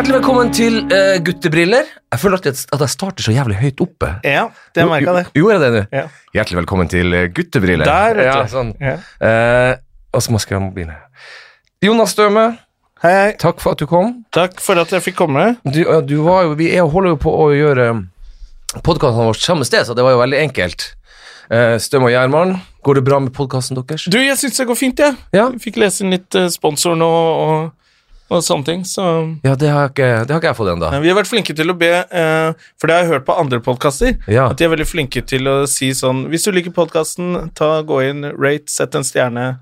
Hjertelig velkommen til uh, Guttebriller. Jeg føler alltid at jeg starter så jævlig høyt oppe. Ja, det merka det. Gjorde jeg det nå? Ja. Hjertelig velkommen til uh, Guttebriller. Der, vet ja, du. sånn. Ja. Eh, og så må jeg skrive mobilen. Jonas Støme, Hei, hei. takk for at du kom. Takk for at jeg fikk komme. Du, ja, du var jo, vi er, holder jo på å gjøre podkastene våre samme sted, så det var jo veldig enkelt. Uh, Støme og Gjerman, går det bra med podkasten deres? Du, jeg syns det går fint, jeg. Ja. Jeg fikk lese inn litt eh, sponsor nå og, og sånne ting, så Ja, det har ikke, det har ikke jeg fått ennå. Vi har vært flinke til å be, eh, for det har jeg hørt på andre podkaster, Ja. at de er veldig flinke til å si sånn Hvis du liker podkasten, gå inn, rate, sett en stjerne.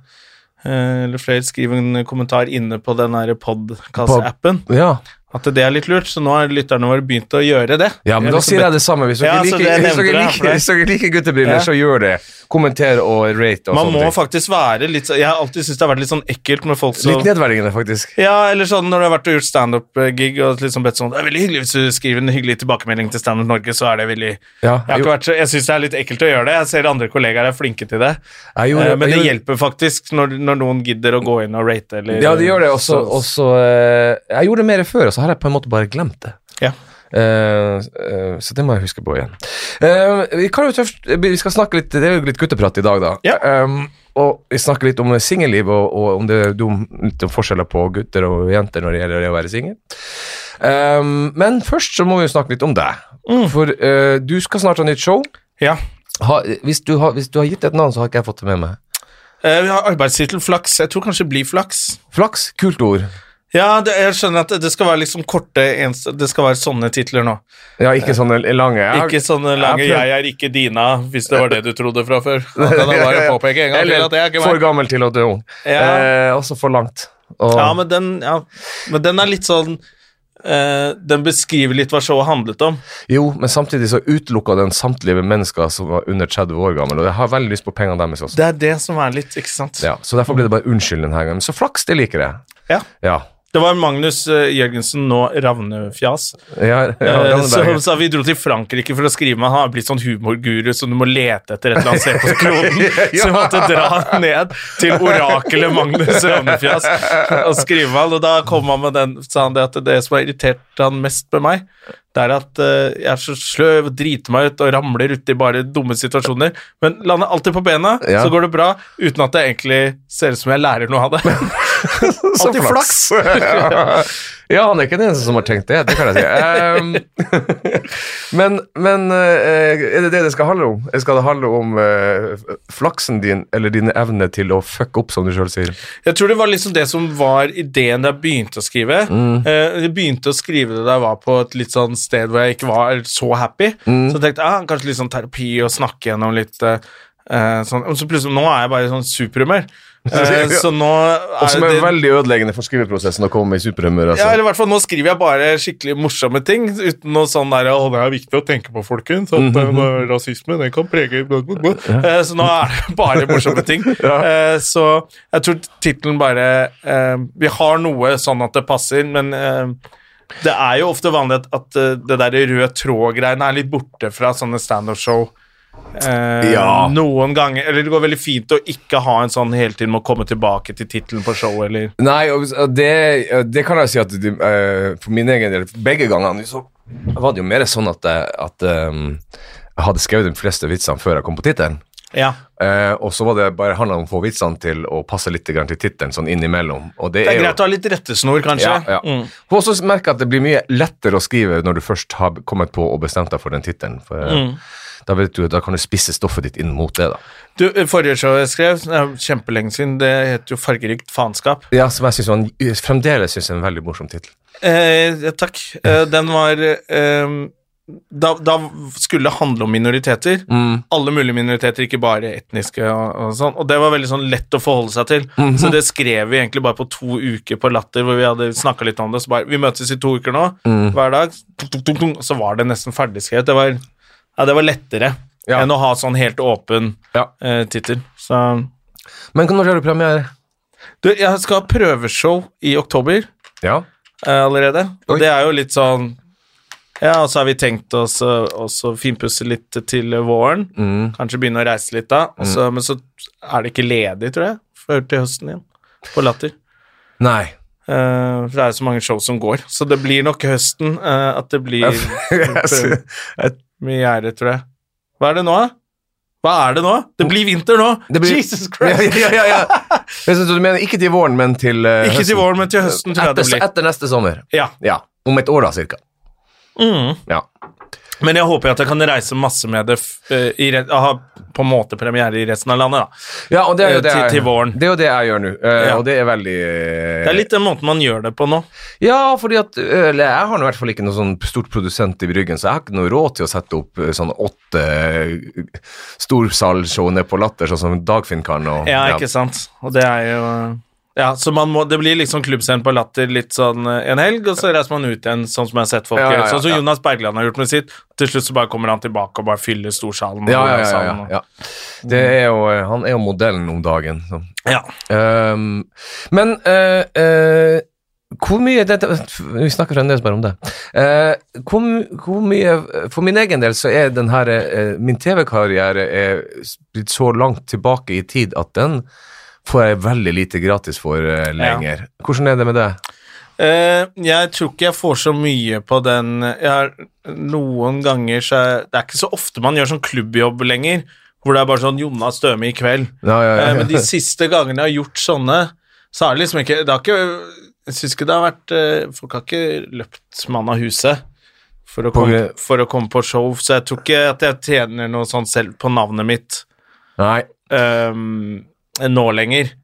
eh, Eller flere, skriv en kommentar inne på den podkast-appen. Ja. At det er litt lurt, så nå har lytterne våre begynt å gjøre det. Ja, men da liksom sier jeg det samme. Hvis dere Ja, liker, liker, liker guttebriller, Ja. så gjør det. Kommenter og rate og Man må ting. faktisk være litt Jeg har alltid syntes det har vært litt sånn ekkelt med folk som Litt nedverdigende, faktisk. Ja, eller sånn når du har vært og gjort standup-gig og liksom bedt sånn Det er veldig hyggelig hvis du skriver en hyggelig tilbakemelding til Standup Norge, så er det veldig Ja, Jeg, har vært jeg syns det er litt ekkelt å gjøre det. Jeg ser andre kollegaer er flinke til det. Gjorde, Eh, Men det hjelper faktisk når, når noen gidder å gå inn og rate eller Ja, det gjør det. Også, så- også, eh, jeg gjorde det mer før, og så har jeg på en måte bare glemt det. Ja. Eh, eh, så det må jeg huske på igjen. Eh, vi, tøft, vi skal snakke litt Det er jo litt gutteprat i dag, da. Ja. Um, og vi snakker litt om singelliv, og, og om det dum, litt om forskjeller på gutter og jenter når det gjelder det å være singel. Um, men først så må vi jo snakke litt om deg. For uh, du skal snart ha nytt show. ja. Ha, hvis, du har, hvis du har gitt et navn, så har ikke jeg fått det med meg. Uh, Vi har arbeidstittel Flaks. Jeg tror kanskje det blir Flaks. Flaks, kult ord. Ja, det, jeg skjønner at det- skal være liksom korte Det skal være sånne titler nå. Ja, ikke sånne lange. Jeg Ikke sånne lange jeg 'jeg er ikke Dina', hvis det var det du trodde fra før. Ja, er bare påpeke en gang til Eller at jeg for gammel til å dø ung. Ja. Eh, også for langt. Og, Ja, men den, ja, men den er litt sånn Uh, Den beskriver litt hva showet handlet om. Jo, men samtidig så utelukka den samtlige mennesker som var under 30 år gammel, og jeg har veldig lyst på pengene deres også. Det er det som er litt, ikke sant? Ja, så derfor blir det bare unnskyld denne gangen. Så flaks, det liker jeg. Ja. Ja. Det var Magnus eh, Jørgensen, nå Ravnefjas. Ja, ja, Eh, så, så vi dro til Frankrike for å skrive med Han har blitt sånn humorguru, så du må lete etter et eller annet sted på kloden. Så vi måtte dra ned til orakelet Magnus Ravnefjas og skrive med han. Og da kom han med den, sa han det at det som har irritert han mest med meg, det er at eh, jeg er så sløv driter meg ut og ramler uti bare dumme situasjoner. Men lander alltid på bena, Ja. så går det bra, uten at det egentlig ser ut som jeg lærer noe av det. Alltid flaks. ja, han er ikke den eneste som har tenkt det, det kan jeg si. Um, men men eh, er det det det skal handle om? Skal det handle om uh, flaksen din, eller dine evner til å fucke opp, som du sjøl sier? Jeg tror det var liksom det som var ideen da jeg begynte å skrive. Eh, jeg begynte å skrive det da jeg var på et litt sånn sted hvor jeg ikke var så happy. Så jeg tenkte ah, kanskje litt sånn terapi og snakke gjennom litt eh, eh, sånn. Og så plutselig, nå er jeg bare i sånn superhumør. Eh, så nå Og er som er det veldig ødeleggende for skriveprosessen å komme i superhumør. ja, Altså. eller i hvert fall Nå skriver jeg bare skikkelig morsomme ting, uten noe sånn der Å, det er viktig å tenke på, folkens. At eh, rasisme, den kan prege Eh, Så nå er det bare morsomme ting. Eh, Så jeg tror tittelen bare Vi har noe sånn at det passer, men det er jo ofte vanlig at, at det der rød tråd-greiene er litt borte fra sånne standup-show. Eh, Ja. Noen ganger Eller det går veldig fint å ikke ha en sånn hele tiden med å komme tilbake til tittelen på showet, eller Nei, det, det kan jeg si at de, uh, for min egen del, begge gangene så var det jo mer sånn at, jeg- at um, jeg hadde skrevet de fleste vitsene før jeg kom på tittelen. Ja. Uh, og så var det bare handla om å få vitsene til å passe litt til tittelen, sånn innimellom. Det, Det er er greit å ha litt rettesnor, kanskje. Ja, ja. Mm. Og så merker jeg at det blir mye lettere å skrive når du først har kommet på og bestemt deg for den tittelen. For eh, Mm. Da vet du, da kan du spisse stoffet ditt inn mot det, da. Du, Forrige show jeg skrev, kjempelenge siden, det het jo 'Fargerikt faenskap'. Ja, som jeg synes var en, fremdeles synes er en veldig morsom tittel. Eh, ja, takk. Eh, den var eh, da, da skulle det handle om minoriteter. Mm. Alle mulige minoriteter, ikke bare etniske. Og, og sånn Og det var veldig sånn lett å forholde seg til. Mhm. Så det skrev vi egentlig bare på to uker på Latter, hvor vi hadde snakka litt om det. Så bare Vi møtes i to uker nå, Mm. hver dag. Tung, tung, tung, så var det nesten ferdigskrevet. Det var, ja, det var lettere Ja. enn å ha sånn helt åpen Ja. eh, tittel. Så Men når har du premiere? Du, jeg skal ha prøveshow i oktober Ja. eh, allerede. Og Oi. det er jo litt sånn Ja, og så har vi tenkt oss å finpusse litt til våren. Mm. Kanskje begynne å reise litt da. Og så, Men så er det ikke ledig, tror jeg, før til høsten igjen. På Latter. Nei. Eh, for det er så mange show som går. Så det blir nok høsten uh, at det blir mye gjerde, tror jeg. Hva er det nå, da? Hva er det nå? Det blir vinter nå! Blir- Jesus Christ! ja, ja, ja. Synes du mener ikke til våren, men til eh, Ikke til høsten. våren, men til høsten, tror jeg det Etter, blir. etter neste sommer. Ja. Ja. Om et år, da, cirka. Mm. Ja. Men jeg håper at jeg kan reise masse med det eh, i re ha på en måte premiere i resten av landet, da. Ja, og det er jo Eh, det til- jeg, til våren. Det er jo det jeg gjør nå, uh, Ja. og det er veldig uh, Det er litt den måten man gjør det på nå. Ja, fordi at uh, jeg har i hvert fall ikke noe sånn stort produsent i Bryggen, så jeg har ikke noe råd til å sette opp sånn åtte storsalsshow nede på Latter, sånn som Dagfinn kan. Og, Ja, ikke sant. Og det er jo Ja, så man må, det blir liksom klubbscenen på Latter litt sånn eh, en helg, og så reiser man ut igjen, sånn som jeg har sett folk gjøre. Sånn som. Jonas Bergland har gjort med sitt. Til slutt så bare kommer han tilbake og bare fyller storsalen. Ja, ja, ja. Det er jo, eh, han er jo modellen om dagen. Så. ja. Um, men uh, uh, hvor mye dette, Vi snakker fremdeles bare om det. Eh, hvor, hvor mye For min egen del så er den her eh, Min TV-karriere er blitt så langt tilbake i tid at den får jeg veldig lite gratis for eh, lenger. Hvordan er det med det? Uh, jeg tror ikke jeg får så mye på den jeg har, Noen ganger så er, Det er ikke så ofte man gjør sånn klubbjobb lenger, hvor det er bare sånn Jonas Støme i kveld. Ja, ja, ja. Eh, men de siste gangene jeg har gjort sånne, så har det liksom ikke Det har ikke Jeg syns ikke det har vært Folk har ikke løpt mann av huset for å, komme, for å komme på show, så jeg tror ikke at jeg tjener noe sånt selv på navnet mitt Nei. ehm, nå lenger.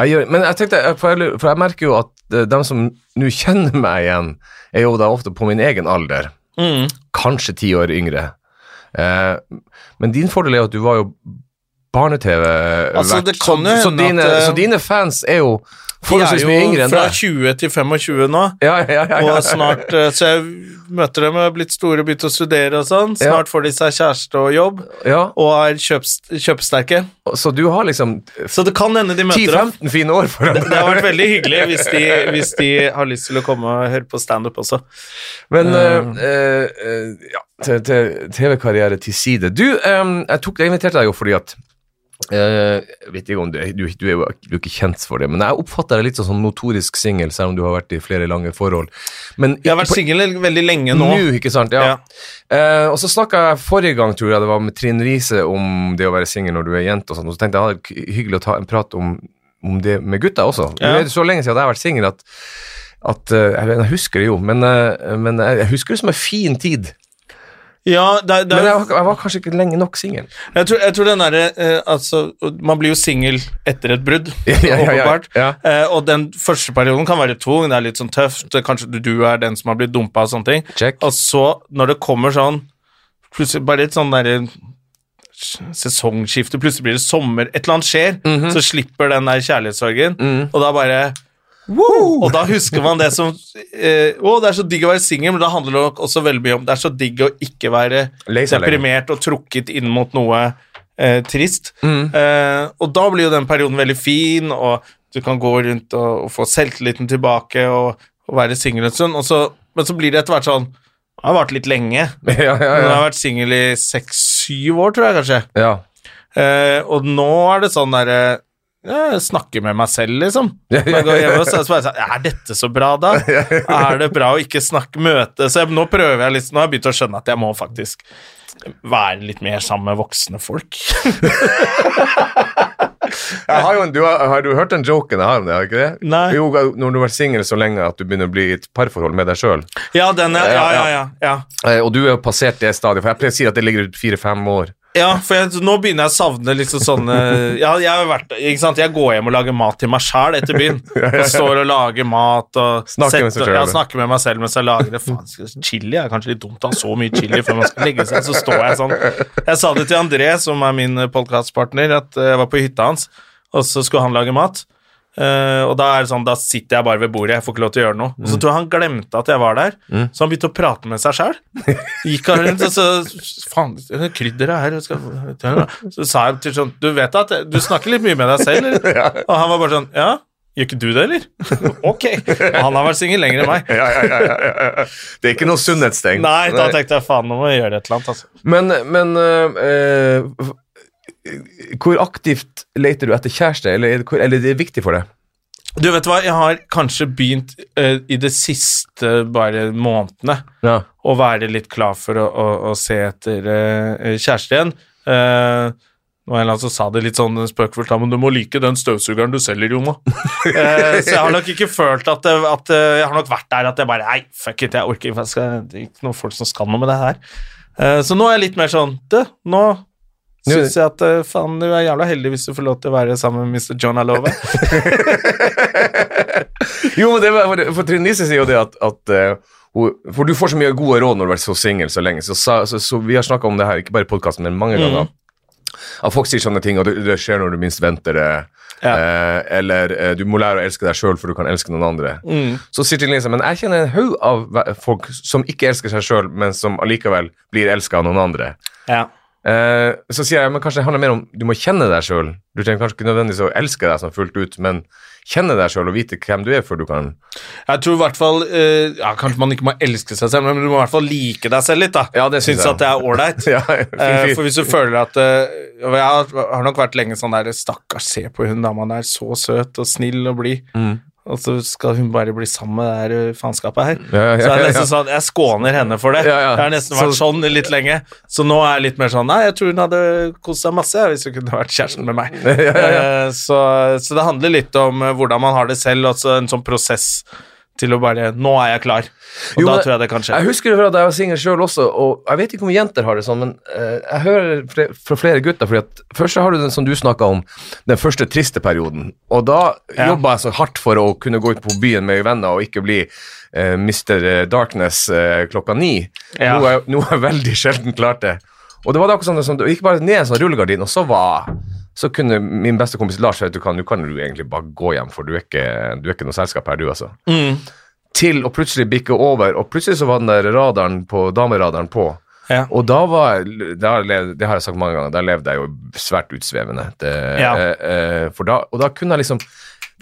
Jeg men jeg tenkte, for jeg, for jeg merker jo at eh, de som nå kjenner meg igjen, er jo da ofte på min egen alder. Mm. Kanskje ti år yngre. Eh, men din fordel er at du var jo barne-TV Altså, det kan jo hende dine, at, så dine fans er jo De forholdsvis er mye jo yngre enn fra 20 til 25 nå. Ja, ja, ja. Og snart, eh, Så jeg møter dem og har blitt store og begynt å studere og sånn. Snart får de seg kjæreste og jobb, ja, og er kjøps, kjøpesterke. Så du har liksom Så det kan hende de møter dem. 10-15 fine år foran Det har vært veldig hyggelig hvis de, hvis de har lyst til å komme og høre på standup også. Men eh, uh, uh, ja, TV-karriere til side. Du, um, jeg, tok, jeg inviterte deg jo fordi at jeg vet ikke om du, du, du, er jo du ikke kjent for det, men jeg oppfatter deg litt sånn som notorisk singel, selv om du har vært i flere lange forhold. Men Jeg har vært singel veldig lenge nå. Nå, ikke sant? Ja. Ja. Eh, og så snakka jeg forrige gang, tror jeg det var med Trine Riise, om det å være singel når du er jente og sånn, og så tenkte jeg det var hyggelig å ta en prat om, om det med gutta også. Ja. Det er så lenge siden jeg har vært singel at, at eh, jeg, jeg husker det jo, men, eh, men jeg husker det som en fin tid. Ja, det, det, Men jeg, var- jeg var kanskje ikke lenge nok singel. jeg, tror, jeg tror den derre eh, Altså, man blir jo singel etter et brudd, Ja, ja, ja. Eh, og den første perioden kan være tung, det er litt sånn tøft, kanskje du, du er den som har blitt dumpa og sånne ting. Check. Og så, når det kommer sånn Plutselig bare litt sånn derre sesongskifte, plutselig blir det sommer, et eller annet skjer, Mhm. så slipper den der kjærlighetssorgen, Mm. og da bare Woo! Og da husker man det som eh, Å, det er så digg å være singel, men da handler det nok også veldig mye om Det er så digg å ikke være deprimert og trukket inn mot noe eh, trist. Mm. Eh, og da blir jo den perioden veldig fin, og du kan gå rundt og, og få selvtilliten tilbake og, og være singel en stund, men så blir det etter hvert sånn Jeg har vart litt lenge. Ja, ja, Jeg har vært singel i seks-syv år, tror jeg kanskje. ja. Eh, og nå er det sånn derre jeg snakker med meg selv, liksom. Jeg går hjem og så det sånn, Er dette så bra, da? Er det bra å ikke snakke møte? Så jeg, nå prøver jeg litt Nå har jeg begynt å skjønne at jeg må faktisk være litt mer sammen med voksne folk. Har, en, du har, har du hørt den joken jeg har om det? har ikke det? Nei. Jo, når du har vært singel så lenge at du begynner å bli i et parforhold med deg sjøl. Ja, den er, ja, ja, ja, ja. Eh, og du er jo passert det stadiet, for jeg pleier å si at det ligger ut fire-fem år. Ja, for jeg, nå begynner jeg å savne liksom sånne Ja, jeg har vært jeg går hjem og lager mat til meg sjæl etter byen. Og står og lager mat og Snakker med seg selv. ja, snakker med meg selv mens jeg lager det. Faen, chili er kanskje litt dumt å ha så mye chili før man skal legge seg. Så står jeg sånn Jeg sa det til André, som er min podkastpartner, at eh, jeg var på hytta hans, og så skulle han lage mat. Eh, og da er det sånn, da sitter jeg bare ved bordet, jeg får ikke lov til å gjøre noe. Og så tror jeg han glemte at jeg var der, så han begynte å prate med seg sjæl. Gikk han rundt og så Faen, det krydderet her skal, Så sa jeg til sånn Du vet at du snakker litt mye med deg selv, eller? Og han var bare sånn Ja, gjør ikke du det, eller? ok. Og han har vært singel lenger enn meg. Ja, ja, ja, ja, ja. Det er ikke noe sunnhetstegn. Nei, da tenkte jeg faen, nå må jeg gjøre et eller annet, altså. Men, men øh, Hvor aktivt leter du etter kjæreste, eller er det, eller er det viktig for deg? Du vet hva, jeg har kanskje begynt uh, i det siste bare månedene Ja. å være litt klar for å, å, å se etter uh, kjæreste igjen. Uh, det var en som sa det litt sånn spøkefullt, men du må like den støvsugeren du selger, Jona. Eh, så jeg har nok ikke følt at, at eh, Jeg har nok vært der at jeg bare Nei, fuck it, jeg orker ikke, det er ikke noen folk som skal noe med det her. Eh, så nå er jeg litt mer sånn Du, Nå- syns jeg at eh, faen, du er jævla heldig hvis du får lov til å være sammen med Mr. John Alova. Jo, men det var, for, Trine Lise sier jo det at, at eh, For du får så mye gode råd når du har vært så singel så lenge. Så, så, så, så vi har snakka om det her, ikke bare i podkasten, men mange ganger. At folk sier sånne ting, og det, det skjer når du minst venter det. Ja. Eh, eller eh, du må lære å elske deg sjøl for du kan elske noen andre. Mm. Så sier Trine Lise men jeg kjenner en haug av folk som ikke elsker seg sjøl, men som allikevel blir elska av noen andre. Ja. Eh, så sier jeg men kanskje det handler mer om du må kjenne deg sjøl. Du trenger kanskje ikke nødvendigvis å elske deg sånn fullt ut, men kjenne deg sjøl og vite hvem du er før du kan Jeg tror i hvert fall eh, ja, Kanskje man ikke må elske seg selv, men du må i hvert fall like deg selv litt. da Ja, det synes Synes jeg. at det er ålreit. Ja, Eh, for hvis du føler at og Jeg har, har nok vært lenge sånn der Stakkars, se på hun dama der, så søt og snill og blid. Mm. Og så skal hun bare bli sammen med det her eh, faenskapet her. Ja, ja, Så det er ja, nesten ja. sånn, Jeg skåner henne for det. Ja, ja. Jeg har nesten vært Så- sånn litt lenge. Så nå er jeg litt mer sånn Nei, jeg tror hun hadde kost seg masse hvis hun kunne vært kjæresten med meg. Ja, ja, ja. Eh, Så, så det handler litt om eh, hvordan man har det selv, altså en sånn prosess til å bare Nå er jeg klar. Og Jo, da tror jeg det kan skje. Jeg husker fra da jeg var singel sjøl også, og jeg vet ikke om jenter har det sånn, men uh, jeg hører fle- fra flere gutter fordi at Først har du den som du snakka om, den første triste perioden. Og da Ja. jobba jeg så hardt for å kunne gå ut på byen med venner og ikke bli uh, Mr. Darkness uh, klokka ni. Ja. Nå jeg veldig sjelden klart det. Og det var da akkurat sånn, sånn det gikk bare ned en sånn rullegardin, og så var så kunne min beste kompis Lars si at du kan, du kan du egentlig bare gå hjem, for du er ikke, du er ikke noe selskap her, du, altså Mm. til å plutselig bikke over, og plutselig så var den der radaren på, dameradaren på. Ja. Og da var da levde, det har jeg sagt mange ganger, da levde jeg jo svært utsvevende. Det, Ja. eh, eh, da, og da kunne jeg liksom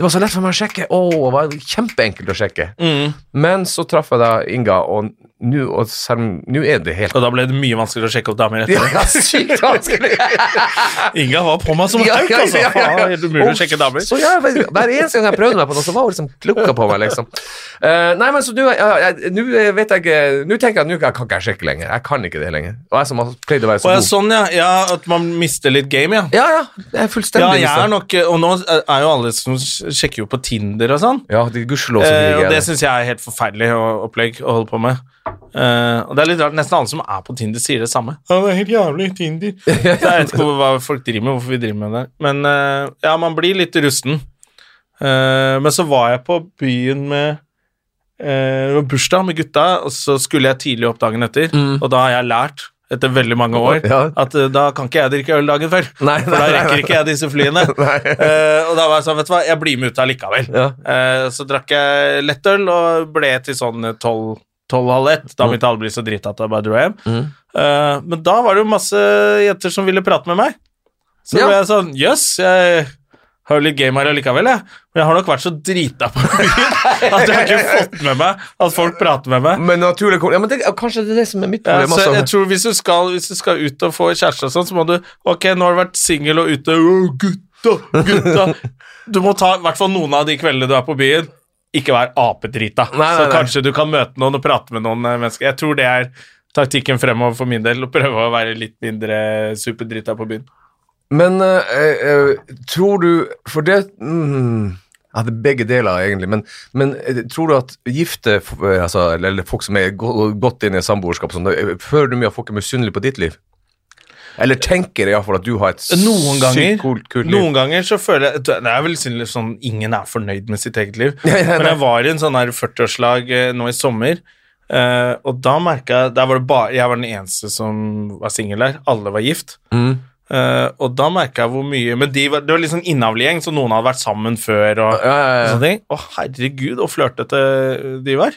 Det var så lett for meg å sjekke. Oh, det var kjempeenkelt å sjekke. Mm. Men så traff jeg da Inga, og nå og er det helt Og da ble det mye vanskeligere å sjekke opp damer etter det. ja, sykt vanskelig! Inga var på meg som Ja, hauk, altså. ja, ja, ja. Helt umulig å sjekke damer. Så ja, hver eneste gang jeg prøvde meg på noe, så var hun liksom klukka på meg, liksom. Uh, nei, men så nå ja, vet jeg ikke Nå tenker jeg at nå kan ikke sjekke lenger. Jeg kan ikke det lenger. Og jeg som har pleid å være Og så jeg, god. sånn, ja. ja. At man mister litt game, ja. Ja, ja. Jeg er fullstendig. Ja, jeg er nok Og nå er jo alle som sjekker jo på Tinder og sånn. Ja, det er gudskjelov så Eh, og det syns jeg er helt forferdelig å- opplegg å holde på med. Eh, og det er litt rart, Nesten alle som er på Tinder, sier det samme. Ja, det er helt jævlig Tinder. Så jeg vet ikke hva folk driver med, hvorfor vi driver med det. Men eh, ja, man blir litt rusten. Eh, men så var jeg på byen med eh, Det var bursdag med gutta, og så skulle jeg tidlig opp dagen etter. Mm. Og da har jeg lært, etter veldig mange år, Ja. at uh, da kan ikke jeg drikke øl dagen før. Nei, For da nei, nei, rekker nei. ikke jeg disse flyene. Nei. Eh, og da var jeg sånn, vet du hva, jeg blir med ut allikevel. Ja. Uh, så drakk jeg lettøl og ble til sånn tolv tolv-halv ett, da begynte alle å bli så drita at jeg bare dro hjem. Mm. Men da var det jo masse jenter som ville prate med meg. Så Ja. ble jeg sånn Jøss, jeg har jo litt game her allikevel, jeg. Men jeg har nok vært så drita på byen at jeg har ikke fått med meg at folk prater med meg. Men naturlig Ja, men det, kanskje det er det som er mitt Ja, problem så jeg tror hvis du, skal, hvis du skal ut og få kjæreste og sånn, så må du Ok, nå har du vært singel og ute oh, gutta, gutta. Du må ta i hvert fall noen av de kveldene du er på byen. Ikke vær apedrita. Nei, nei, Så nei. kanskje du kan møte noen og prate med noen eh, mennesker. Jeg tror det er taktikken fremover for min del, å prøve å være litt mindre superdrita på byen. Men eh, eh, tror du For det mm, Ja, det er begge deler, egentlig. Men, men eh, tror du at gifte eh, altså, eller, folk som er godt inn i samboerskap, sånn, eh, føler du mye at folk er misunnelige på ditt liv? Eller tenker iallfall at du har et Noen ganger, sykt kult, kult liv? noen ganger så føler jeg Det er vel sånn ingen er fornøyd med sitt eget liv. Ja, ja, Men jeg var i en sånn her 40-årslag eh, nå i sommer, eh, og da merka jeg Der var det bare Jeg var den eneste som var singel der. Alle var gift. Mm. Eh, og da merka jeg hvor mye Men de var, det var litt sånn innavlegjeng, så noen hadde vært sammen før. Og, Ja, ja, og sånne ting. Å, herregud, og flørtete de var.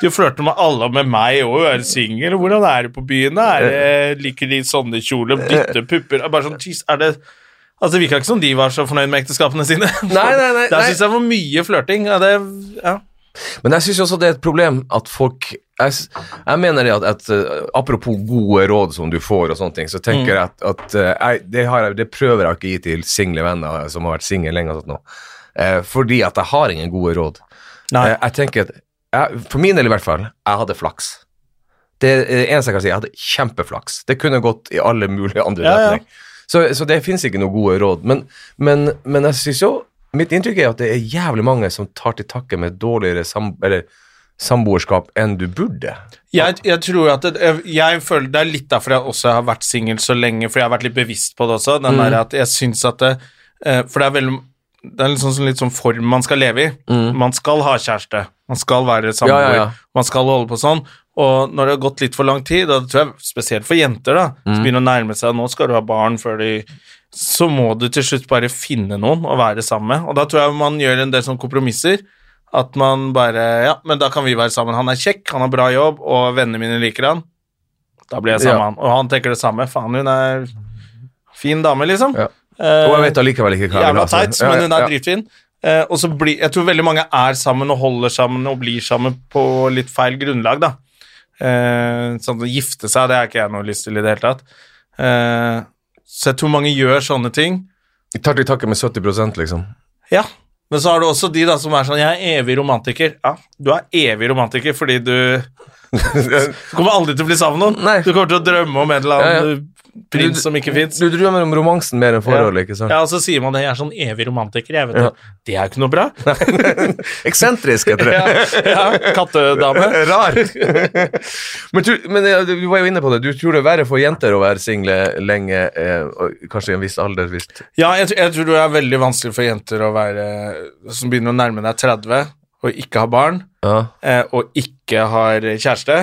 De flørter med alle, med meg òg. Er singel? Hvordan er det på byen? Er det, liker de sånne kjoler? Dytte pupper? Er Bare sånn, geez, er det Altså, Det virka ikke som de var så fornøyd med ekteskapene sine. Nei, nei, nei, Der syns jeg var mye flørting. Ja, det, ja. Men jeg syns også det er et problem at folk Jeg, jeg mener det at, at eh, apropos gode råd som du får, og sånne ting, så tenker jeg at, at eh, jeg, det, har jeg, det prøver jeg ikke å gi til single venner som har vært single lenge. Sånn, eh, fordi at jeg har ingen gode råd. Eh, jeg tenker at jeg, For min del i hvert fall, jeg hadde flaks. Det det eneste jeg kan si. Jeg hadde kjempeflaks. Det kunne gått i alle mulige andre Ja, ja. Så, så det fins ikke noen gode råd. Men, men, men jeg synes jo Mitt inntrykk er at det er jævlig mange som tar til takke med dårligere sam, eller samboerskap enn du burde. Jeg, jeg tror at det, jeg, jeg føler Det er litt derfor jeg også har vært singel så lenge, for jeg har vært litt bevisst på det også. Den der at jeg synes at det, eh, For det er veldig det er litt sånn, litt sånn form man skal leve i. Man skal ha kjæreste, man skal være samboer, Ja, ja, ja. man skal holde på sånn. Og når det har gått litt for lang tid, og det tror jeg spesielt for jenter, da, som begynner å nærme seg nå skal du ha barn før de Så må du til slutt bare finne noen å være sammen med. Og da tror jeg man gjør en del sånne kompromisser. At man bare Ja, men da kan vi være sammen. Han er kjekk, han har bra jobb, og vennene mine liker han. Da blir jeg sammen med Ja. han. Og han tenker det samme. Faen, hun er fin dame, liksom. Ja. Eh, Og jeg vet allikevel ikke hva jeg vil ha. Jævla teit, Ja, men hun er dritfin. Eh, og så blir Jeg tror veldig mange er sammen og holder sammen og blir sammen på litt feil grunnlag, da. Eh, sånn å gifte seg, det har ikke jeg noe lyst til i det hele tatt. Så jeg tror mange gjør sånne ting. Jeg tar til takke med 70% liksom. Ja, men så har du også de da som er sånn Jeg er evig romantiker. Ja, du er evig romantiker fordi du Du kommer aldri til å bli sammen med noen. Nei. Du kommer til å drømme om en eller Ja, annen prins som ikke fins. Du drømmer om romansen mer enn forholdet, ikke sant? Ja, og så sier man det. Jeg er sånn evig romantiker. Jeg vet Ja. det. Det er jo ikke noe bra. Eksentrisk, heter det. Ja, ja, kattedame. Rar. men, du, men ja, du var jo inne på det. Du tror det er verre for jenter å være single lenge, eh, kanskje i en viss alder? Hvis. Ja, jeg, tror- jeg tror det er veldig vanskelig for jenter å være som begynner å nærme deg 30 og ikke har barn, Ja. eh, og ikke har kjæreste.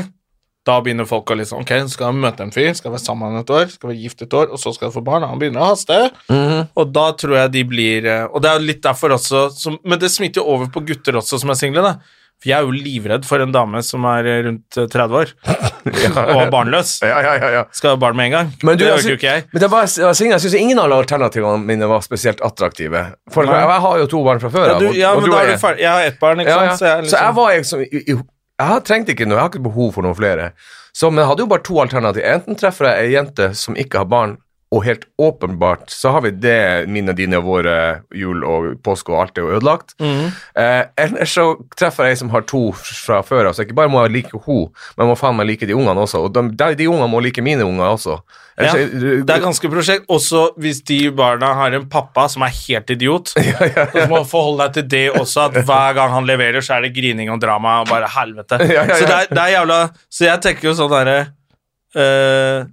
Da begynner folk å liksom Ok, skal vi møte en fyr, skal være sammen et år, skal være gift et år, og så skal du få barn. Han begynner å haste. Mhm. Og da tror jeg de blir eh, Og det er jo litt derfor også som, Men det smitter jo over på gutter også som er single, da. For jeg er jo livredd for en dame som er eh, rundt eh, 30 år og er barnløs. Ja, ja, ja, ja. Skal ha barn med en gang. Men du, det orker jo ikke jeg. Men det var, jeg single, jeg syns ingen av alternativene mine var spesielt attraktive. For jeg, jeg har jo to barn fra før Ja, av. du, ja, og men da er du ferdig. Jeg har ett barn, ikke Ja, ja. sant. Så jeg, liksom... Så jeg var liksom i- i- Jeg har trengt ikke noe, jeg har ikke behov for noen flere. Så, men jeg hadde jo bare to alternativer. Enten treffer jeg ei jente som ikke har barn, og helt åpenbart så har vi det mine, dine, våre jul og påske og alt er jo ødelagt. Mm. Eh, eller så treffer jeg ei som har to fra før av, så ikke bare må jeg like henne, men jeg må faen meg like de ungene også. Og de, de, de ungene må like mine unger også. Ja, Ellers- det er ganske prosjekt. Også hvis de barna har en pappa som er helt idiot. ja, ja, Så må forholde deg til det også, at hver gang han leverer, så er det grining og drama og bare helvete. Ja, ja, ja. Så det er, det er jævla Så jeg tenker jo sånn derre eh,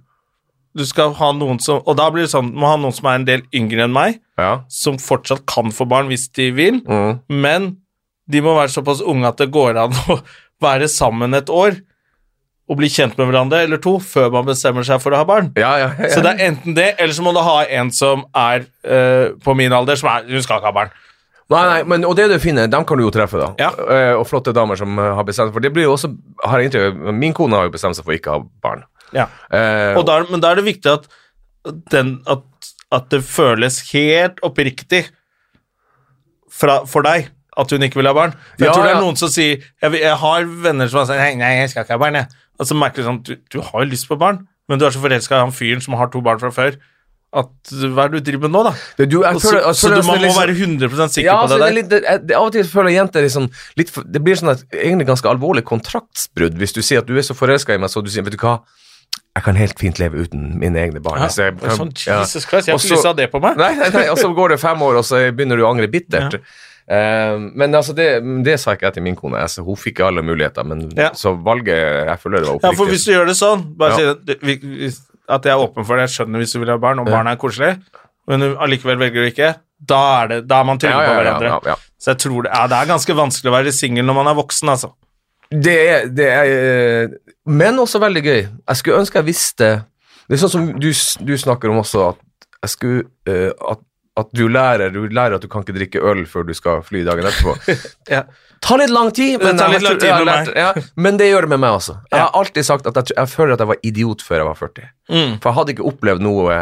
Du skal ha noen som Og da blir det sånn må ha noen som er en del yngre enn meg, ja. som fortsatt kan få barn hvis de vil, Mm. men de må være såpass unge at det går an å være sammen et år og bli kjent med hverandre eller to før man bestemmer seg for å ha barn. Ja, ja, ja. Så det er enten det, eller så må du ha en som er uh, på min alder, som er Hun skal ikke ha barn. Nei, nei, men, og det du finner, dem kan du jo treffe, da. Ja. Uh, og flotte damer som eh, har bestemt seg for det. blir jo også, har inntrykk Min kone har jo bestemt seg for ikke å ha barn. Ja. Eh, Og der, men da er det viktig at, den, at, at det føles helt oppriktig fra, for deg at hun ikke vil ha barn. For jeg Ja, tror det er noen som sier Jeg, jeg har venner som har sagt nei, nei, jeg skal ikke ha barn. Jeg. Og så merker du sånn du, du har jo lyst på barn, men du er så forelska i han fyren som har to barn fra før. At Hva er det du driver med nå, da? det, du, jeg Og så, føler- jeg så du nesten må, må liksom- være 100 sikker ja, på altså, det er der. litt, det, det, Av og til føler jeg jenter liksom litt Det blir sånn et egentlig ganske alvorlig kontraktsbrudd hvis du sier at du er så forelska i meg, så du sier Vet du hva, jeg kan helt fint leve uten mine egne barn. Ja, Så jeg kan- sånn. Jesus Christ, jeg har ikke lyst til det på meg. Nei, nei, nei, og så går det fem år, og så begynner du å angre bittert. Uh, men altså, det, det sa ikke jeg til min kone. Altså, hun fikk alle muligheter, men Ja. så valget Jeg føler det var Ja, for hvis du gjør det sånn bare Ja. si at, vi- hvis- at jeg er åpen for det, jeg skjønner hvis du vil ha barn, og Ja. barn er koselig, men du allikevel velger du ikke, da er, det, da er man trygge Ja, ja, på hverandre. ja, ja. Så jeg tror det, ja, det er ganske vanskelig å være singel når man er voksen, altså. Det er, det er eh, Men også veldig gøy. Jeg skulle ønske jeg visste Det er sånn som du, du snakker om også, at skulle uh, at, at du lærer Du lærer at du kan ikke drikke øl før du skal fly dagen etterpå. Ja. tar litt lang tid, men, det, litt lang tid jeg lært- ja, men det gjør det med meg også. Jeg har alltid sagt at jeg, jeg føler at jeg var idiot før jeg var 40. Mm. For jeg hadde ikke opplevd noe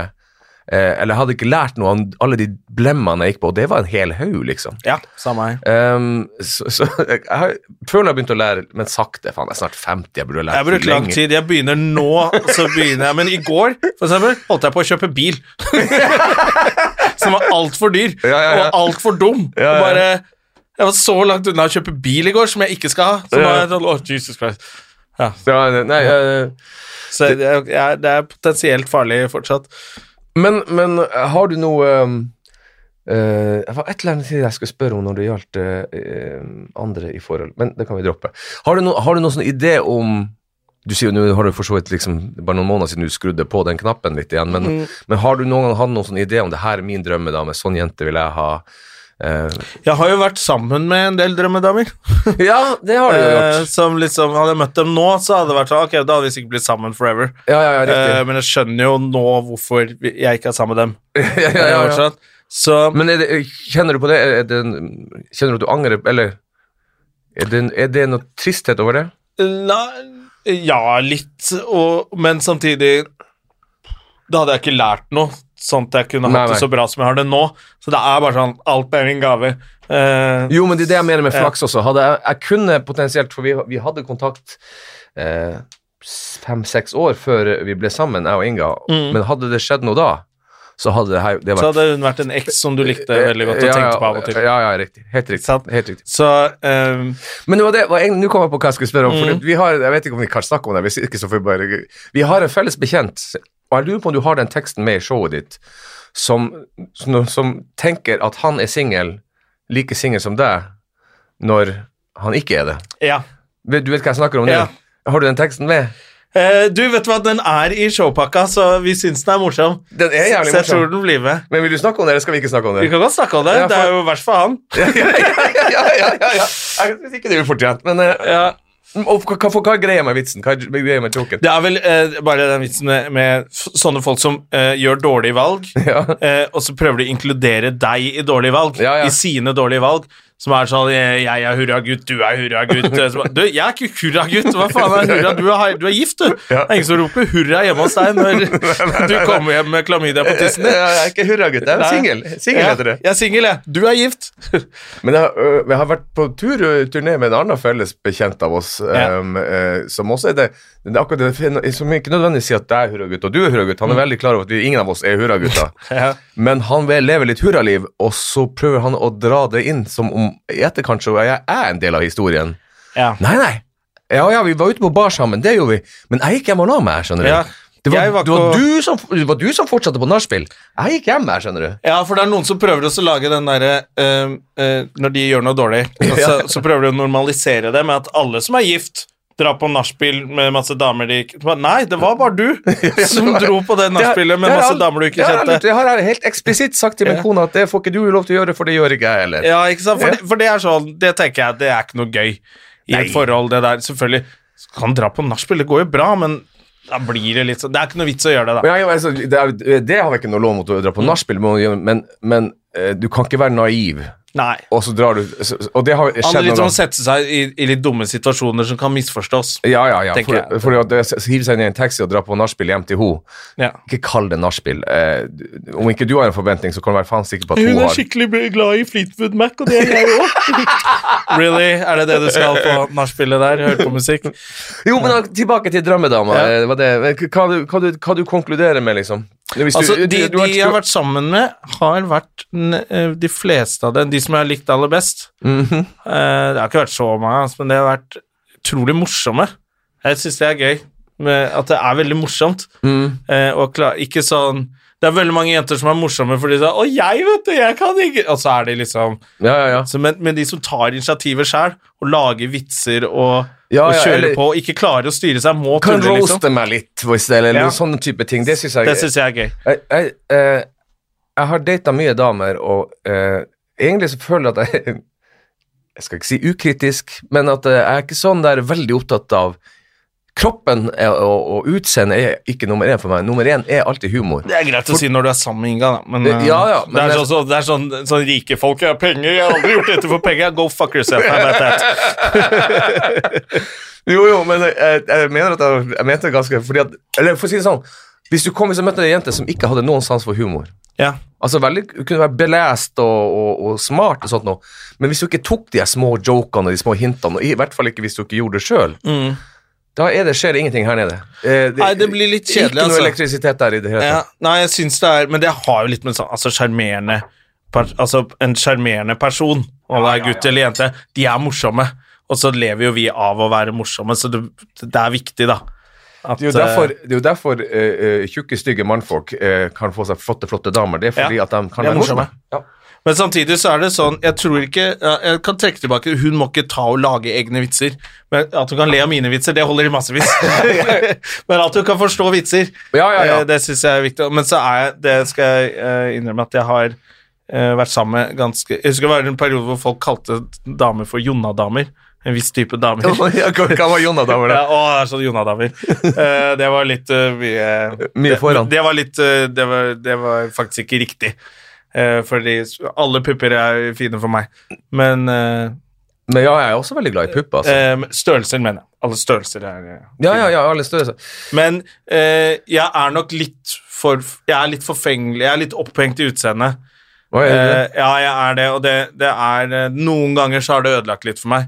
eh, Eller jeg hadde ikke lært noe av alle de blemmene jeg gikk på, og det var en hel haug, liksom. Ja, samme her. Um, så, så jeg, har, føler jeg har begynt å lære, men sakte. Faen, jeg er snart 50. Jeg burde ha lært Jeg brukt lang tid. Jeg begynner nå, så begynner jeg Men i går, for eksempel, holdt jeg på å kjøpe bil. som var altfor dyr Ja, ja, ja. og altfor dum. Ja, ja. Og bare, jeg var så langt unna å kjøpe bil i går som jeg ikke skal ha. Så Ja. jeg sånn, åh, Jesus Christ. Ja, Ja, nei, eh, så det, er- det er potensielt farlig fortsatt. Men, men har du noe Det var et eller annet jeg skulle spørre om når det gjaldt eh, andre i forhold, men det kan vi droppe. Har du, no, har du noen sånn idé om du sier jo nå har du for så vidt liksom, bare noen måneder siden du skrudde på den knappen litt igjen, men, Mm. men har du noen gang hatt noen sånn idé om det her er min drømmedame, sånn jente vil jeg ha? Eh, Jeg har jo vært sammen med en del drømmedamer. ja, det har du jo Eh, gjort. som liksom, Hadde jeg møtt dem nå, så hadde det vært sånn Ok, da hadde vi sikkert blitt sammen forever. Ja, ja, ja. Eh, men jeg skjønner jo nå hvorfor jeg ikke er sammen med dem. ja, ja, ja, ja. Så Men det, kjenner du på det? Det kjenner du at du angrer, eller er det, er det noe tristhet over det? Nei, Ja, litt, og, men samtidig Da hadde jeg ikke lært noe, sånn at jeg kunne Nei, hatt det nei. så bra som jeg har det nå. Så det er bare sånn Alt er min gave. Uh, Jo, men det er det jeg mener med flaks også. Hadde jeg, jeg kunne potensielt, for vi, vi hadde kontakt uh, fem-seks år før vi ble sammen, jeg og Inga, Mm. men hadde det skjedd noe da, så hadde det, her- det så hadde hun vært en eks som du likte veldig godt og Ja, tenkte på av og til. Ja, ja, riktig. Helt riktig. Sant. Helt riktig. Så um, Men var det, nå kom jeg på hva jeg skulle spørre om. For Mm. vi har, jeg vet ikke om vi kan snakke om det, hvis ikke så får vi bare Vi har en felles bekjent, og jeg lurer på om du har den teksten med i showet ditt, som, som, som tenker at han er singel, like singel som deg, når han ikke er det. ja. Du vet hva jeg snakker om nå? Ja. Har du den teksten med? Eh, du, vet hva, den er i showpakka, så vi syns den er morsom. Den er jævlig morsom. så jeg tror den blir med. Men vil du snakke om det, eller skal vi ikke snakke om det? Vi kan godt snakke om det. Ja, Det er jo verst for han. ja, ja, ja, ja, ja. Jeg synes ikke det er fortjent, men eh, Ja. Og hva, hva, hva er greia med vitsen? Hva er greia med joken? Det er vel eh, bare den vitsen med, med sånne folk som eh, gjør dårlige valg, Ja. eh, og så prøver de å inkludere deg i dårlige valg, Ja, ja. i sine dårlige valg. Som er sånn eh, 'Jeg er hurragutt, du er hurragutt'. Eh, Du, jeg er ikke hurragutt! Hva faen er hurra? Du er, du er gift, du! Det er ingen som roper 'hurra' hjemme hos deg når du kommer hjem med klamydia på tissen din. Jeg er ikke hurragutt, jeg er singel. Singel heter det. Jeg er singel, jeg. Du er gift. Men jeg, jeg har vært på tur, turné med en annen felles bekjent av oss, Ja. um, som også er det, det er akkurat det, som ikke nødvendigvis sier at jeg er hurragutt, og du er hurragutt. Han er veldig klar over at vi, ingen av oss er hurragutter. Ja. Men han vil leve litt hurraliv, og så prøver han å dra det inn som om i etterkant så jeg er en del av historien. Ja. Nei, nei. Ja, ja, vi var ute på bar sammen, det gjorde vi, men jeg gikk hjem og la meg, skjønner du. Ja. Det var, var det, var du som, det var du som fortsatte på nachspiel. Jeg gikk hjem her, skjønner du. Ja, for det er noen som prøver å lage den derre eh, eh, Når de gjør noe dårlig, så, så prøver de å normalisere det med at alle som er gift, drar på nachspiel med masse damer de ikke Nei, det var bare du som dro på det nachspielet med masse damer du ikke kjente. Det har jeg helt eksplisitt sagt til min kone at det får ikke du lov til å gjøre, for det gjør ikke jeg heller. Ja, ikke sant? For, det, for det er sånn Det tenker jeg, det er ikke noe gøy i et forhold, det der. Selvfølgelig kan dra på nachspiel, det går jo bra, men da blir det litt sånn Det er ikke noe vits å gjøre det, da. Men altså, det, er, det har vi ikke noe lov mot å dra på nachspiel, men, men, men eh, du kan ikke være naiv, Nei. og så drar du Og det har skjedd handler litt noen om å sette seg i, i litt dumme situasjoner som kan misforstås. Ja, ja, ja. For, jeg. for at det hiver seg inn i en taxi og dra på nachspiel hjem til henne. Ja. Ikke kall det nachspiel. Eh, om ikke du har en forventning, så kan du være faen sikker på at hun har skikkelig glad i Fleetwood Mac, og det er jeg òg. really? Er det det du skal på nachspielet der? Høre på musikk? Jo, men da, tilbake til drømmedama. Ja. eh, Hva, hva, hva, du, hva du konkluderer med, liksom? Altså, du- de, de jeg har vært sammen med, har vært eh, de fleste av dem, de som jeg har likt aller best. Mhm. Eh, Det har ikke vært så mange, men det har vært utrolig morsomme. Jeg syns det er gøy, med at det er veldig morsomt. Mm. Eh, og klar, ikke sånn Det er veldig mange jenter som er morsomme fordi de sier 'Å, jeg, vet du, jeg kan ikke' Og så er de liksom Ja, ja, ja. så, men, men de som tar initiativet sjøl, og lager vitser og, og kjører eller- på, og ikke klarer å styre seg, må Kan tulle, roaste liksom. meg litt, hvis det, eller noen sånne type ting. Det syns jeg jeg er gøy. jeg, jeg, jeg, jeg har data mye damer, og uh, egentlig så føler jeg at jeg Jeg skal ikke si ukritisk, men at eh, jeg er ikke sånn der veldig opptatt av Kroppen er, og, og utseendet er ikke nummer én for meg. Nummer én er alltid humor. Det er greit å si når du er sammen med Inga, da. Men, ja, ja, eh, men det er sånn, så, det er sånn, sånn rike folk. Jeg har penger, jeg har aldri gjort dette for penger. Go fuck yourself. I bet that? Jo, jo, men jeg, jeg mener at jeg, jeg mente det ganske fordi at, Eller for å si det sånn Hvis du kom hvis jeg møtte en jente som ikke hadde noen sans for humor Ja. Altså veldig, kunne være belest og, og, og smart og sånt noe, men hvis du ikke tok de små jokene og de små hintene, og i hvert fall ikke hvis du ikke gjorde det sjøl, Mm. Da det, skjer det ingenting her nede. Eh, Nei, det blir litt kjedelig, Ikke noe altså. elektrisitet der i det hele Ja, tatt. nei, jeg syns det er Men det har jo litt med sånn Altså, sjarmerende Altså, en sjarmerende person, om det er gutt eller jente, de er morsomme. Og så lever jo vi av å være morsomme, så det, det er viktig, da. At, Det er jo derfor, er jo derfor uh, eh, tjukke, stygge mannfolk uh, kan få seg flotte, flotte damer. Det er fordi Ja, at de kan være morsomme. morsomme. Ja. Men samtidig så er det sånn Jeg tror ikke Jeg kan trekke tilbake Hun må ikke ta og lage egne vitser. Men At hun kan le av mine vitser, det holder i massevis. Men at hun kan forstå vitser, Ja, ja, ja. eh, det syns jeg er viktig. Men så er jeg Det skal jeg eh, innrømme at jeg har eh, vært sammen med ganske Jeg husker det var en periode hvor folk kalte damer for Jonna-damer. En viss type damer. Hva var Jonna-damer, Ja, da? å, det er sånn Jonna-damer. Det var litt uh, mye Mye foran. Det, det var litt uh, det, var, det var faktisk ikke riktig. Eh, fordi alle pupper er fine for meg. Men eh, Men ja, jeg er også veldig glad i pupper. Altså. eh, størrelser, mener jeg. Alle størrelser er eh, Ja, ja, ja, alle størrelser. Men eh, jeg er nok litt for Jeg er litt forfengelig. Jeg er litt opphengt i utseendet. Er? Eh, ja, jeg er det, og det, det er Noen ganger så har det ødelagt litt for meg.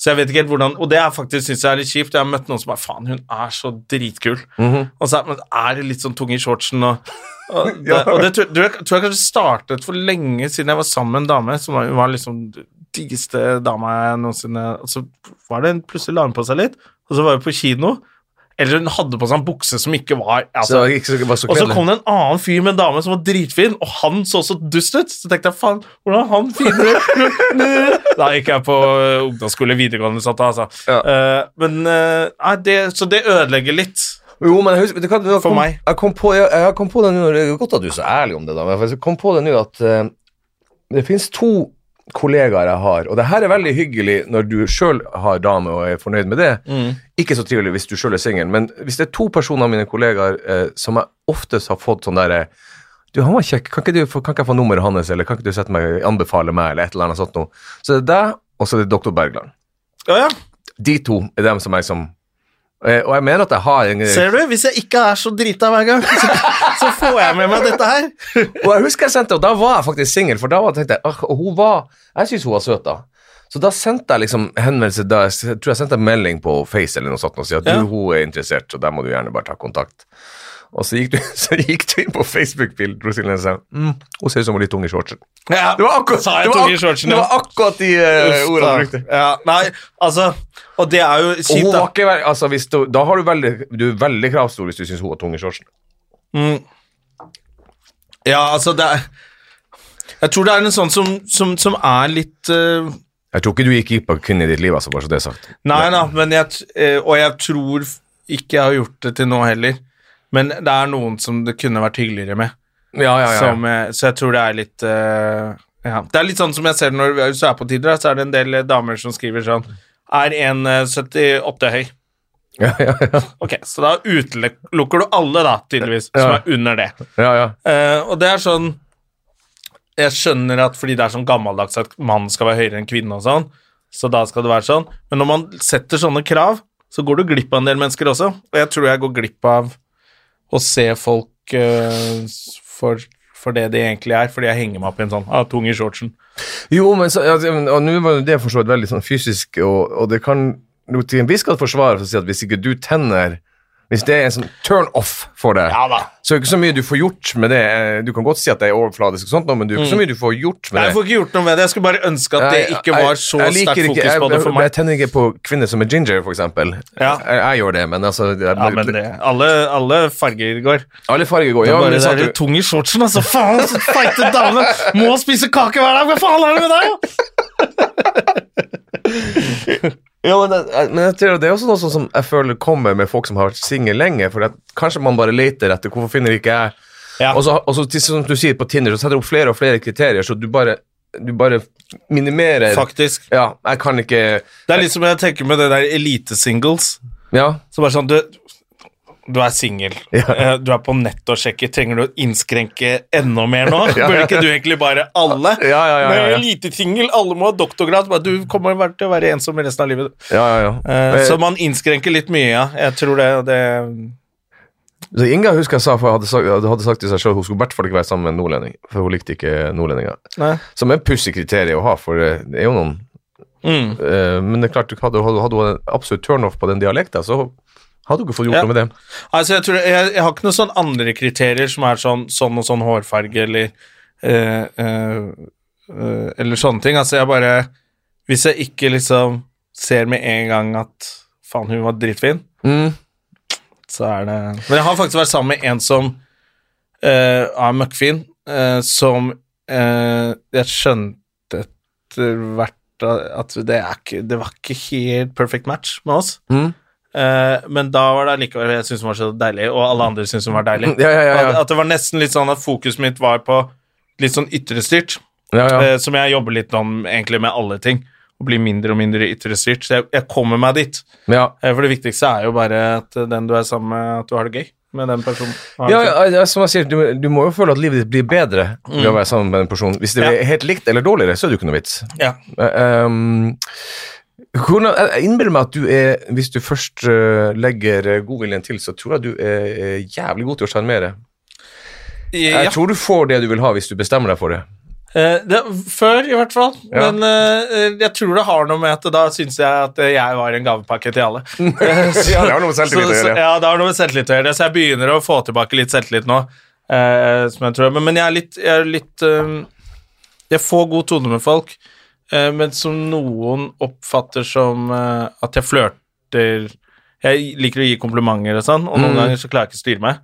Så jeg vet ikke helt hvordan Og det er faktisk synes jeg er litt kjipt. Jeg har møtt noen som bare Faen, hun er så dritkul. Mhm. Og så er, men er det litt sånn tung i shortsen og og det, og det tror, jeg, tror jeg kanskje startet for lenge siden jeg var sammen med en dame som var, hun var liksom diggeste dama jeg noensinne Og så var det en, plutselig la hun på seg litt, og så var vi på kino. Eller hun hadde på seg en bukse som ikke var altså, så ikke så, var så og så kom det en annen fyr med en dame som var dritfin, og han så så dust ut. Så tenkte jeg faen, hvordan han finner da gikk jeg på eh, ungdomsskole, videregående, satt, altså. Ja. Uh, men uh, det, Så det ødelegger litt. Jo, men jeg husker, det kan, jeg For kom, meg. Jeg kom på, jeg, jeg kom på det nå, det er godt at du er så ærlig om det, da, men jeg kom på det nå at eh, det finnes to kollegaer jeg har, og det her er veldig hyggelig når du sjøl har dame og er fornøyd med det. Ikke så trivelig hvis du sjøl er singel, men hvis det er to personer av mine kollegaer eh, som jeg oftest har fått sånn derre du, han var kjekk, kan ikke, du, kan ikke jeg få nummeret hans, eller kan ikke du sette meg, anbefale meg, eller et eller annet sånt noe. Så det er deg, og så er det doktor Bergland. Ja, ja. De to er dem som jeg som eh, Og jeg mener at jeg har en Ser du? Hvis jeg ikke er så drita hver gang, så, så får jeg med meg dette her. Og jeg husker jeg sendte, og da var jeg faktisk singel, for da var, tenkte jeg og hun var, Jeg syns hun var søt, da. Så da sendte jeg liksom henvendelse da, Jeg tror jeg sendte en melding på Face eller noe sånt og sa at Ja. du, hun er interessert, så der må du gjerne bare ta kontakt. Og så gikk du, så gikk du inn på Facebook-bildet og sa mm, hun ser ut som hun er litt ung i shortsen. Ja, Det var akkurat, det var ak- det var akkurat de uh, ordene du brukte. Ja, nei, altså Og det er jo kjipt, da. ikke, altså, du, da har du veldig, du er veldig kravstor hvis du syns hun er tung i shortsen. Mm. Ja, altså, det er Jeg tror det er en sånn som, som, som er litt uh, Jeg tror ikke du gikk glipp av kvinnen i ditt liv, altså, bare så det er sagt. Nei da, eh, og jeg tror ikke jeg har gjort det til nå heller. Men det er noen som det kunne vært hyggeligere med. Ja, ja, ja. Som, eh, så jeg tror det er litt uh, ja. Det er litt sånn som jeg ser når du er på Tinder, så er det en del eh, damer som skriver sånn Er 1,78 høy. ja, ja, ja. Ok, så da utelukker du alle, da, tydeligvis, som er under det. ja, ja. Eh, og det er sånn Jeg skjønner at fordi det er sånn gammeldags at mannen skal være høyere enn kvinne og sånn, så da skal det være sånn, men når man setter sånne krav, så går du glipp av en del mennesker også, og jeg tror jeg går glipp av å se folk uh, for, for det de egentlig er, fordi jeg henger meg opp i en sånn ah, tung i shortsen. Jo, men så, altså, og nå var det for så vidt veldig sånn fysisk, og, og det kan jo til en viss å si at hvis ikke du tenner Hvis det er en sånn turn off for deg, Ja så er det ikke så mye du får gjort med det. Eh, Du kan godt si at det er overfladisk, og sånt, nå, men det er ikke så mye du får gjort med Nei, jeg får ikke gjort noe med det, jeg skulle bare ønske at det ikke var så sterkt ikke- fokus på det for meg. jeg tenner ikke på kvinner som er ginger, for eksempel. Ja. Jeg, jeg gjør det, men altså jeg, Ja, men det, alle, alle farger går. Alle farger går. Det Ja, er men bare det det er du- tung i shortsen, altså. Faen, så feite damer. må spise kake hver dag. Hva faen er det med deg, da? Ja, men, men tror det er også noe sånn som jeg føler kommer med folk som har vært single lenge. For at kanskje man bare leter etter hvorfor finner ikke jeg Ja. Og så, og så som du sier på Tinder, så setter du opp flere og flere kriterier, så du bare, du bare minimerer Faktisk. Ja, jeg kan ikke Det er litt som jeg tenker med det der elite-singles. Ja. Så bare sånn, du, du er singel, Ja. Eh, du er på nett og sjekker, trenger du å innskrenke enda mer nå? Ja, Burde ikke du egentlig bare alle? Ja, ja, ja, ja, Men lite elite-singel, alle må ha doktorgrad, du kommer til å være ensom resten av livet. ja, ja, ja. Eh, Eh, så man innskrenker litt mye, ja. Jeg tror det, det så Inga husker jeg sa, for hadde sagt, hadde sagt til seg selv hun skulle i hvert fall ikke være sammen med en nordlending, for hun likte ikke nordlendinger. Nei. Som er et pussig kriterium å ha, for det er jo noen Mm. uh, men det er klart, hadde, hadde, hun en absolutt turnoff på den dialekten, så du ikke fått gjort Ja. noe med det. Altså, jeg, tror, jeg, jeg har ikke noen sånn andre kriterier som er sånn, sånn og sånn hårfarge eller øh, øh, øh, Eller sånne ting. Altså, jeg bare Hvis jeg ikke liksom ser med en gang at faen, hun var dritfin, Mm. så er det Men jeg har faktisk vært sammen med en som er møkkfin, som jeg skjønte etter hvert at det, ikke, det var ikke helt perfect match med oss. Mm. Eh, men da var det likevel jeg syntes den var så deilig, og alle andre syntes den var deilig. Ja, ja, ja. At, at det var nesten litt sånn at fokuset mitt var på litt sånn ytrestyrt, ja, ja. eh, som jeg jobber litt om egentlig med alle ting. Å bli mindre og mindre ytrestyrt. Så jeg, jeg kommer meg dit. ja. Eh, for det viktigste er jo bare at den du er sammen med, at du har det gøy med den personen. Ja, som jeg sier, du, du må jo føle at livet ditt blir bedre ved å være sammen med den personen. Hvis det er helt likt eller dårligere, så er det jo ikke noe vits. ja. Um, hvordan, jeg innbiller meg at du er, hvis du først eh, legger eh, godviljen til, så tror jeg du er, jævlig god til å sjarmere. Ja. Jeg tror du får det du vil ha hvis du bestemmer deg for det. Eh, det, før, i hvert fall. Ja. Men eh, jeg tror det har noe med at da syns jeg at eh, jeg var en gavepakke til alle. Eh, så- Ja, det har noe med selvtillit å gjøre. Ja, det har noe med selvtillit å gjøre. Så jeg begynner å få tilbake litt selvtillit nå. eh, som jeg tror. Men, men jeg er litt, jeg, er litt eh, jeg får god tone med folk, eh, men som noen oppfatter som eh, at jeg flørter Jeg liker å gi komplimenter og sånn, og noen Mm. ganger så klarer jeg ikke å styre meg.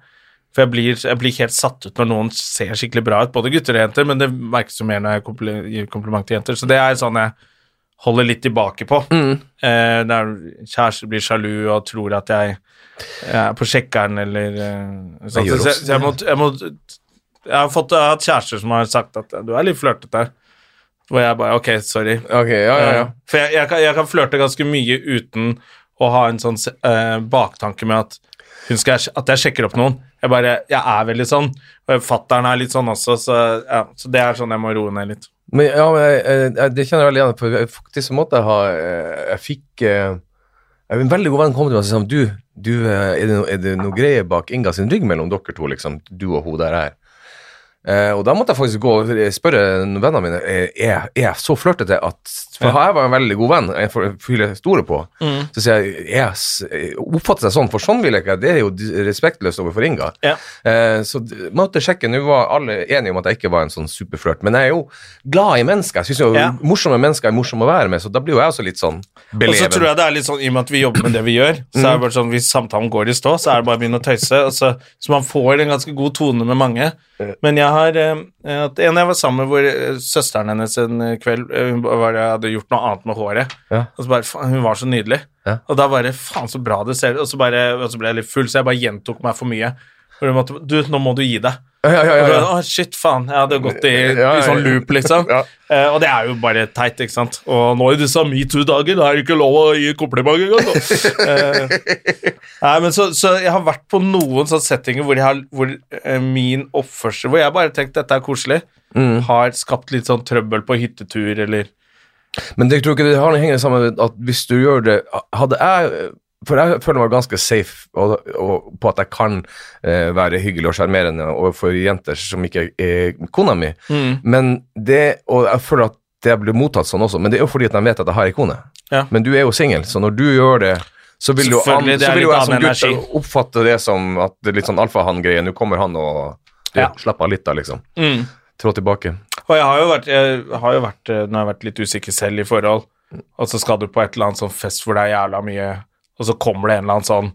For jeg blir, jeg blir helt satt ut når noen ser skikkelig bra ut, både gutter og jenter, men det merkes jo mer når jeg gir kompliment til jenter, så det er sånn jeg holder litt tilbake på. Eh, der kjærester blir sjalu og tror at jeg, jeg er på sjekkeren eller eh, sånn. Så, jeg, så jeg, må, jeg, må, jeg har fått jeg har hatt kjærester som har sagt at du er litt flørtete. Hvor jeg bare Ok, sorry. Ok, ja, ja, ja. Eh, For jeg, jeg, kan, jeg kan flørte ganske mye uten å ha en sånn eh, baktanke med at, hun skal, at jeg sjekker opp noen. Jeg bare, jeg er veldig sånn. og Fattern er litt sånn også, så, ja, så det er sånn jeg må roe ned litt. Men, ja, men jeg, jeg, det kjenner jeg veldig igjen. For jeg, faktisk så måtte jeg ha eh, Jeg fikk eh, En veldig god venn kom til meg og sa sånn, du, du, eh, er, det no, er det noe greier bak Inga sin rygg mellom dere to, liksom? Du og hun der her. Eh, og da måtte jeg faktisk gå og spørre vennene mine er, er jeg så flørtete at For jeg var en veldig god venn, en for- fyr jeg stoler på. Så sier jeg jeg oppfatter jeg sånn, for sånn vil jeg ikke. Det er jo respektløst overfor Inga. Ja. Eh, så måtte sjekke. Nå var alle enige om at jeg ikke var en sånn superflørt, men jeg er jo glad i mennesker. Jeg syns jo Ja. morsomme mennesker er morsomme å være med, så da blir jo jeg også litt sånn beleven. Og så tror jeg det er litt sånn, i og med at vi jobber med det vi gjør, så er det bare sånn, hvis samtalen går i stå, så er det bare å begynne å tøyse, så, så man får en ganske god tone med mange. Men jeg har eh, at En jeg var sammen med hvor eh, søsteren hennes en eh, kveld eh, hun var, hadde gjort noe annet med håret, Ja. og så bare faen, Hun var så nydelig. Ja. Og da bare Faen, så bra det ser ut. Og så bare, og så ble jeg litt full, så jeg bare gjentok meg for mye. Hun måtte, du, nå må du gi deg. Ja, ja, ja, Å, shit, faen. Jeg hadde gått i, i sånn loop, liksom. Eh, og det er jo bare teit, ikke sant. Og nå i disse metoo-dager er det ikke lov å gi kompliment engang. Eh, nei, men så, så jeg har vært på noen sånne settinger hvor, jeg har, hvor eh, min oppførsel Hvor jeg bare tenkte dette er koselig, Mm. har skapt litt sånn trøbbel på hyttetur eller Men jeg tror ikke det har noe henger sammen med at hvis du gjør det Hadde jeg For jeg føler meg ganske safe og, og, på at jeg kan eh, være hyggelig og sjarmerende overfor jenter som ikke er kona mi. Mm. Men det Og jeg føler at det blir mottatt sånn også, men det er jo fordi at de vet at jeg har ei kone. Ja. Men du er jo singel, så når du gjør det så vil jo, an, så vil jo jeg som gutt energi. oppfatte det som at det er litt sånn alfahann-greie. Nå kommer han og Ja. slapper av litt, da, liksom. mm. Trå tilbake. Og jeg har jo vært, jeg har jo vært eh, Når jeg har vært litt usikker selv i forhold, og så skal du på et eller annet sånn fest hvor det er jævla mye Og så kommer det en eller annen sånn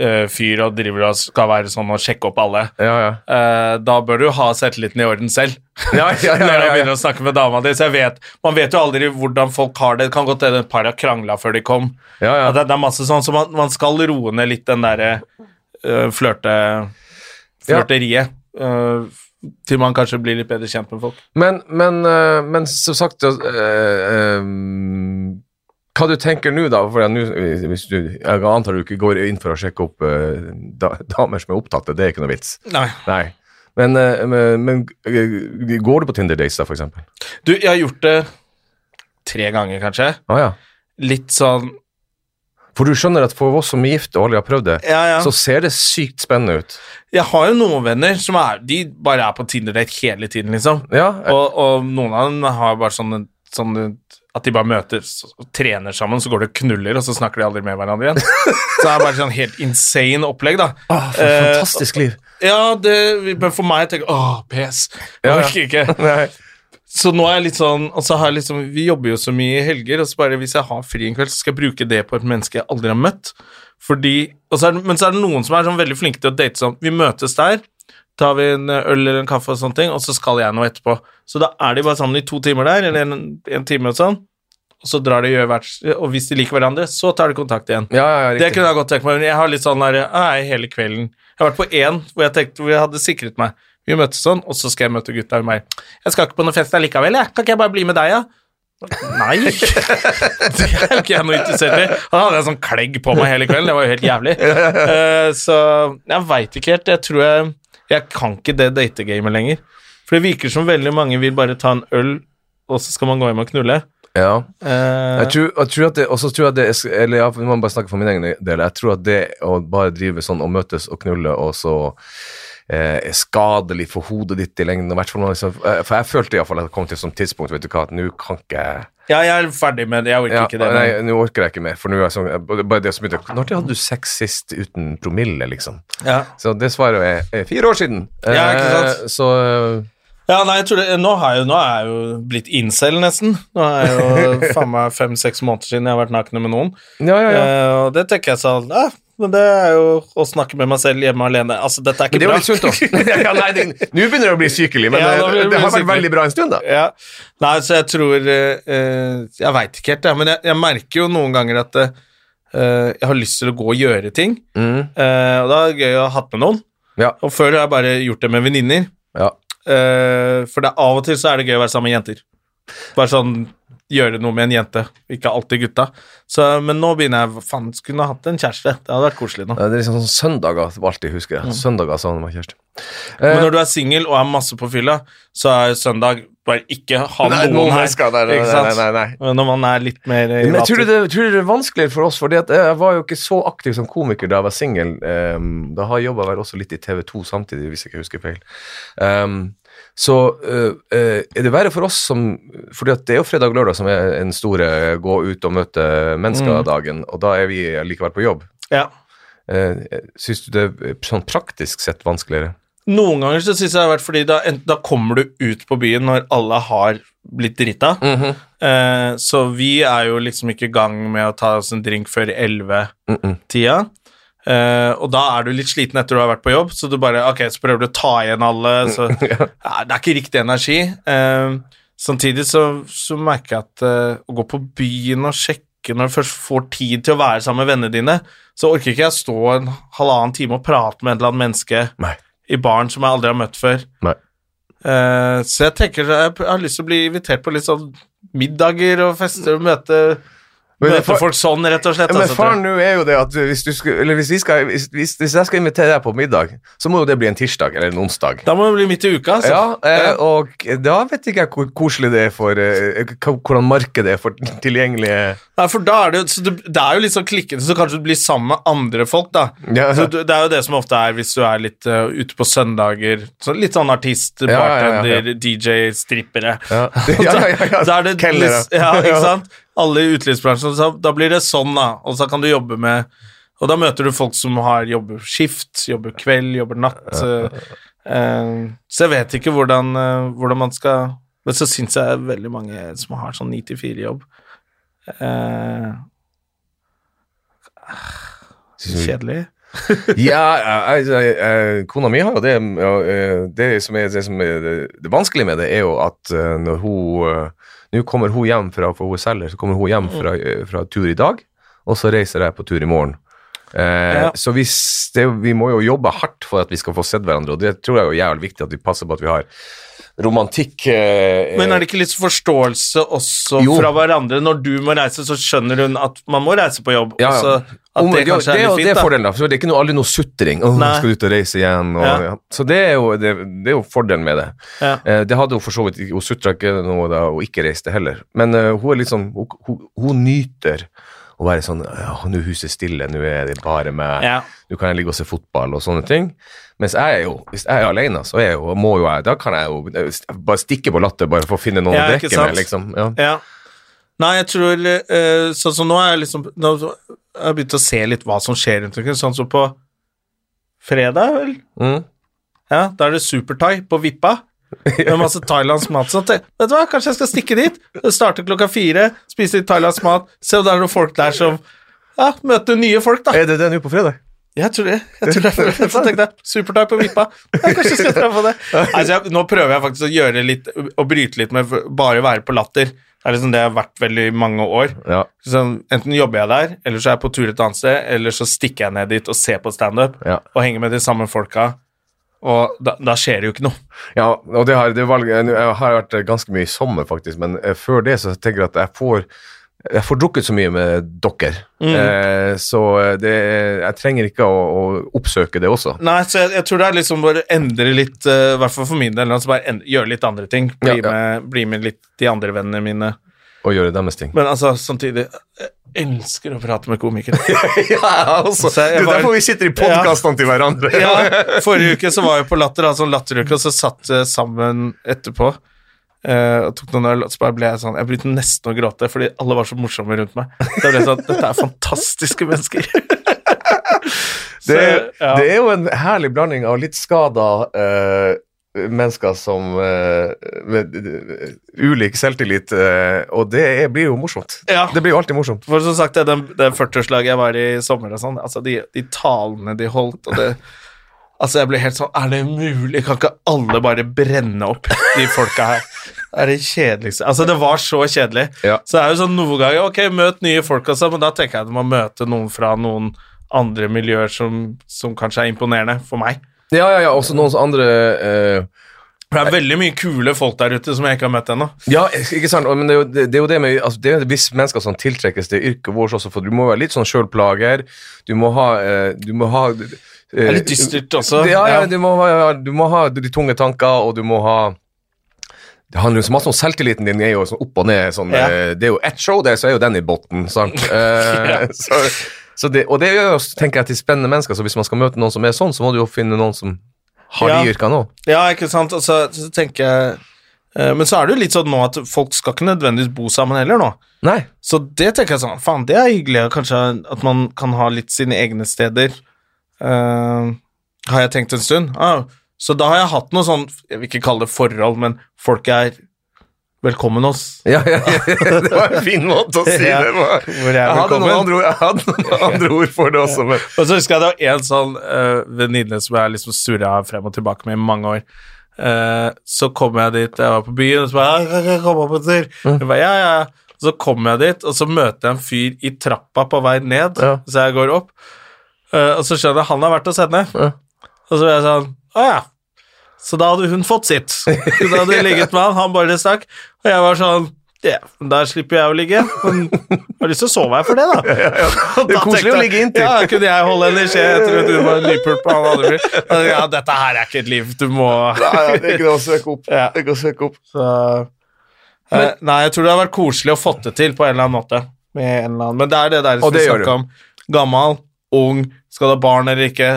uh, fyr og driver og skal være sånn og sjekke opp alle. Ja, ja. Uh, da bør du ha selvtilliten i orden selv. Ja, ja, ja, Når du begynner å snakke med dama di. Så jeg vet, man vet jo aldri hvordan folk har det. Det kan godt hende et par har krangla før de kom. ja, ja. Det, det er masse sånn, så man, man skal roe ned litt den derre uh, flørte, flørteriet. Uh, til man kanskje blir litt bedre kjent med folk. Men, men, men som sagt eh, Hva du tenker nå, da? For nå, hvis du, jeg antar du ikke går inn for å sjekke opp uh, da, damer som er opptatte, det er ikke noe vits. Nei. Nei. Men, uh, men, eh, går du på Tinder Dates, da, for eksempel? Du, jeg har gjort det tre ganger, kanskje. Ah, ja. Litt sånn For du skjønner at for oss som er gift og aldri har prøvd det, Ja, ja. så ser det sykt spennende ut. Jeg har jo noen venner som er De bare er på Tinder-date hele tiden, liksom. Ja, Og, og noen av dem har bare sånne, sånne at de bare møtes og trener sammen, så går de og knuller, og så snakker de aldri med hverandre igjen. Så det er bare sånn helt insane opplegg, da. Åh, for et fantastisk liv. Ja, det, men for meg tenker jeg åh, PS. Jeg orker ikke. Nei. Så nå er jeg litt sånn Og så har jeg liksom Vi jobber jo så mye i helger, og så bare hvis jeg har fri en kveld, så skal jeg bruke det på et menneske jeg aldri har møtt. Fordi så er, Men så er det noen som er sånn veldig flinke til å date sånn Vi møtes der, tar vi en øl eller en kaffe og sånne ting, og så skal jeg noe etterpå. Så da er de bare sammen i to timer der, eller en, en time og sånn, og så drar de og gjør hvert Og hvis de liker hverandre, så tar de kontakt igjen. Ja, ja, Det kunne jeg godt tenkt meg, men jeg har litt sånn der Nei, hele kvelden. Jeg har vært på én hvor jeg tenkte hvor jeg hadde sikret meg. Vi møttes sånn, og så skal jeg møte gutta og meg. Jeg skal ikke på noe fest allikevel, jeg. Kan ikke jeg bare bli med deg, ja? Nei. det er jo ikke jeg noe interessert i. Han hadde en sånn klegg på meg hele kvelden, det var jo helt jævlig. Uh, så jeg veit ikke helt. Jeg tror jeg Jeg kan ikke det dategamet lenger. For det virker som veldig mange vil bare ta en øl, og så skal man gå hjem og knulle. Ja. Eh, Jeg tror, jeg tror at det, også tror jeg det er- Eller vi må bare snakke for min egen del. Jeg tror at det å bare drive sånn og møtes og knulle, og så eh, er skadelig for hodet ditt i lengden. i hvert fall liksom, eh, For jeg følte iallfall at jeg kom til et sånt tidspunkt vet du hva, at nå kan ikke jeg ja, jeg er ferdig med det. Jeg orker ja, ikke det. Nei, nå orker jeg ikke mer. For nå er sånn bare- det som begynte Når hadde du sex sist uten promille, liksom? Ja. Så det svaret er, er fire år siden. Ja, ikke sant? Eh, Så eh, Ja, nei, jeg tror det, nå, har jeg, nå er jeg jo blitt incel, nesten. Nå er jeg jo faen meg fem-seks måneder siden jeg har vært naken med noen. Ja, ja, ja. Eh, og det tenker jeg sånn ja, men det er jo å snakke med meg selv hjemme alene. Altså, dette er Men ikke det er jo bra. litt sunt, da. ja, nei, det- Nå begynner det å bli sykelig, men Ja, eh, det det har vært veldig bra en stund, da. Ja. Nei, så jeg tror eh, eh, Jeg veit ikke helt, men jeg, jeg merker jo noen ganger at eh, jeg har lyst til å gå og gjøre ting. Mm. eh, og da er det gøy å ha hatt med noen. Ja. Og før har jeg bare gjort det med venninner. Ja. Eh, for det, av og til så er det gøy å være sammen med jenter. Bare sånn gjøre noe med en jente, ikke alltid gutta. Så, men nå begynner jeg Faen, skulle ha hatt en kjæreste. Det hadde vært koselig nå. Det er liksom sånn søndager som alltid husker Mm. Søndager sa med kjæreste. Men Eh, når du er singel og er masse på fylla, så er søndag bare ikke ha nei, noen her. Skal, nei, nei, nei, nei. Når man er litt mer i Men tror du, det, tror det er vanskeligere for oss, for jeg var jo ikke så aktiv som komiker da jeg var singel. Um, da har jeg jobba også litt i TV2 samtidig, hvis jeg ikke husker feil. Um, så uh, er det verre for oss som fordi at det er jo fredag og lørdag som er en store gå ut og møte mennesker-dagen, og da er vi likevel på jobb. Ja. Uh, Syns du det er sånn praktisk sett vanskeligere? Noen ganger så syns jeg det har vært fordi da, da kommer du ut på byen når alle har blitt drita. eh, så vi er jo liksom ikke i gang med å ta oss en drink før 11-tida. Mm -mm. Eh, og da er du litt sliten etter du har vært på jobb, så du bare Ok, så prøver du å ta igjen alle. Så ja, Det er ikke riktig energi. Uh, samtidig så, så merker jeg at uh, å gå på byen og sjekke når du først får tid til å være sammen med vennene dine, så orker ikke jeg stå en halvannen time og prate med et eller annet menneske Nei. i baren som jeg aldri har møtt før. Så jeg tenker jeg har lyst til å bli invitert på litt sånn middager og fester og møte, Men for, folk sånn, rett og slett. Men altså, faren nå er jo det at hvis, du skal, eller hvis, vi skal, hvis, hvis, jeg skal invitere deg på middag, så må jo det bli en tirsdag eller en onsdag. da må det bli midt i uka, altså. Ja, eh, og da vet ikke jeg hvor koselig det er for eh, Hvordan markedet er for tilgjengelige Nei, for da er det, jo- så det, det er jo litt sånn klikkende, så kanskje du blir sammen med andre folk, da. Ja. Så du- det er jo det som ofte er hvis du er litt uh, ute på søndager. Så litt sånn artist, Ja, ja, ja, ja. bartender, DJ, strippere. Ja, ja, ja, ja. Kelnere. Ja, ikke sant? Alle i utelivsbransjen. Så da blir det sånn, da. Og så kan du jobbe med Og da møter du folk som har jobber skift, jobber kveld, jobber natt. eh, eh, så jeg vet ikke hvordan, eh, hvordan man skal Men så syns jeg veldig mange som har sånn 9-4-jobb eh, Kjedelig. Ja, jeg, jeg, jeg, kona mi har jo det Det som er det, som er det, vanskelige med det, er jo at når hun Nå kommer hun hjem fra For hun er selger, så kommer hun hjem fra, eh, fra tur i dag, og så reiser jeg på tur i morgen. Eh, Ja. Så hvis det, vi må jo jobbe hardt for at vi skal få sett hverandre, og det tror jeg er jo jævlig viktig at vi passer på at vi har romantikk eh, Men er det ikke litt forståelse også Jo. fra hverandre? Når du må reise, så skjønner hun at man må reise på jobb. Ja, ja. At Om- det det, er jo- fint, det er fordelen, da. For det er ikke noe, aldri noe sutring. Nei. skal du ut og reise igjen? Og, Ja. ja. Så det er, jo, det, det er jo fordelen med det. Ja. Eh, det hadde hun for så vidt. Hun sutra ikke noe da hun ikke reiste heller. Men uh, hun er sånn Hun, hun, hun nyter å være sånn ja, Nå er huset stille, nå er det bare meg. Ja. Nå kan jeg ligge og se fotball og sånne ting. Mens jeg er jo, hvis jeg er alene, så er jeg jo, må jo jeg Da kan jeg jo eh, bare stikke på latter bare for å finne noen Ja, å drikke med, liksom. Ja. Ja. Nei, jeg tror eh, Sånn som nå er jeg liksom Nå har jeg begynt å se litt hva som skjer rundt omkring. Sånn som på fredag, vel? Mm. Ja, da er det Supertai på Vippa. Med masse thailandsk mat. Så vet du hva, kanskje jeg skal stikke dit? Starte klokka fire, spise litt thailandsk mat, se om det er noen folk der som Ja, møter nye folk, da. Er det nå på fredag? Jeg tror det. Jeg tror det er for, så tenkte jeg, Superthai på Vippa. Ja, kanskje skal dra på det. Altså, jeg, nå prøver jeg faktisk å gjøre litt Å bryte litt med bare å være på latter. Det er liksom det jeg har vært veldig mange år. Ja. Så enten jobber jeg der, eller så er jeg på tur et annet sted, eller så stikker jeg ned dit og ser på standup Ja. og henger med de samme folka, og da, da skjer det jo ikke noe. Ja, og det har, det valget, jeg har vært ganske mye i sommer, faktisk, men eh, før det så tenker jeg at jeg får jeg får drukket så mye med dere, eh, så det, jeg trenger ikke å, å oppsøke det også. Nei, så jeg, jeg tror det er liksom bare endre litt, i uh, hvert fall for min del, altså bare endre, gjøre litt andre ting. Bli, Ja, ja. Med, bli med litt de andre vennene mine. Og gjøre deres ting. Men altså, samtidig elsker å prate med komikere. ja, altså, Så det er derfor vi sitter i podkastene til hverandre. Ja, forrige uke så var jeg på Latter, altså latteruke, og så satt jeg sammen etterpå eh, og tok noen øl, og så bare ble jeg sånn Jeg begynte nesten å gråte, fordi alle var så morsomme rundt meg. Da ble jeg sånn Dette er fantastiske mennesker. Det, ja. det er jo en herlig blanding av litt skada eh, mennesker som eh, med eh, ulik selvtillit, eh, og det er, blir jo morsomt. Ja. Det blir jo alltid morsomt. For som sagt, det, den, det 40-årslaget jeg var i sommer og sånn, altså de, de talene de holdt, og det Altså, jeg ble helt sånn Er det mulig? Kan ikke alle bare brenne opp, de folka her? Det er det kjedeligste Altså, det var så kjedelig. Ja. Så det er jo sånn noen ganger Ok, møt nye folk også, men da tenker jeg at du må møte noen fra noen andre miljøer som, som kanskje er imponerende for meg. Ja, ja, ja. Også noen andre eh, det er veldig mye kule folk der ute som jeg ikke har møtt ennå. Ja, ikke sant, men det er jo det, er jo det med altså, Det er visse mennesker som tiltrekkes til yrket vårt også, for du må være litt sånn sjølplager. Du må ha eh, Du må ha eh, Det er litt dystert også. Ja, ja, du må, ha, du må ha de tunge tanker, og du må ha det handler jo så masse om selvtilliten din er jo sånn opp og ned. Sånn, Ja. eh, det er jo ett show, der, så er jo den i bunnen. sant? Ja. så det, og det gjør oss, tenker jeg, til spennende mennesker. Så hvis man skal møte noen som er sånn, så må du jo finne noen som har Ja. de yrkene òg. Ja, ikke sant. Altså, så, tenker jeg eh, Men så er det jo litt sånn nå at folk skal ikke nødvendigvis bo sammen heller nå. Nei. Så det tenker jeg sånn Faen, det er hyggelig. Kanskje at man kan ha litt sine egne steder. Uh, har jeg tenkt en stund. Uh, så da har jeg hatt noe sånn Jeg vil ikke kalle det forhold, men folk er velkommen oss. Ja, ja, ja, det var en fin måte å si Ja, det på. jeg Jeg hadde noen andre hadde noen andre ord for det også, men Og så husker jeg det var en sånn uh, venninne som jeg liksom surra frem og tilbake med i mange år. Uh, så kom jeg dit, jeg var på byen, og så bare «Ja, 'Kan jeg komme opp en tur?' Jeg bare, ja, ja. Så kom jeg dit, og så møter jeg en fyr i trappa på vei ned, så jeg går opp. Uh, og så skjønner jeg han har vært hos henne. Og så er jeg sånn Å ja. Så da hadde hun fått sitt. Da hadde ligget med han, han bare stakk. Og jeg var sånn ja, da slipper jeg å ligge. Men jeg har lyst til å sove her for det, da. Og Det er koselig å ligge inntil. Ja, kunne jeg holde henne i skje etter at hun var nypulpa på han andre fyr. Ja, dette her er ikke et liv du må Nei, det er ikke noe å søke opp. Det å søke opp. Så, men, Nei, jeg tror det har vært koselig å få det til på en eller annen måte. Med en eller annen. Men det er det der som vi snakka om. Gammal, ung, skal du ha barn eller ikke?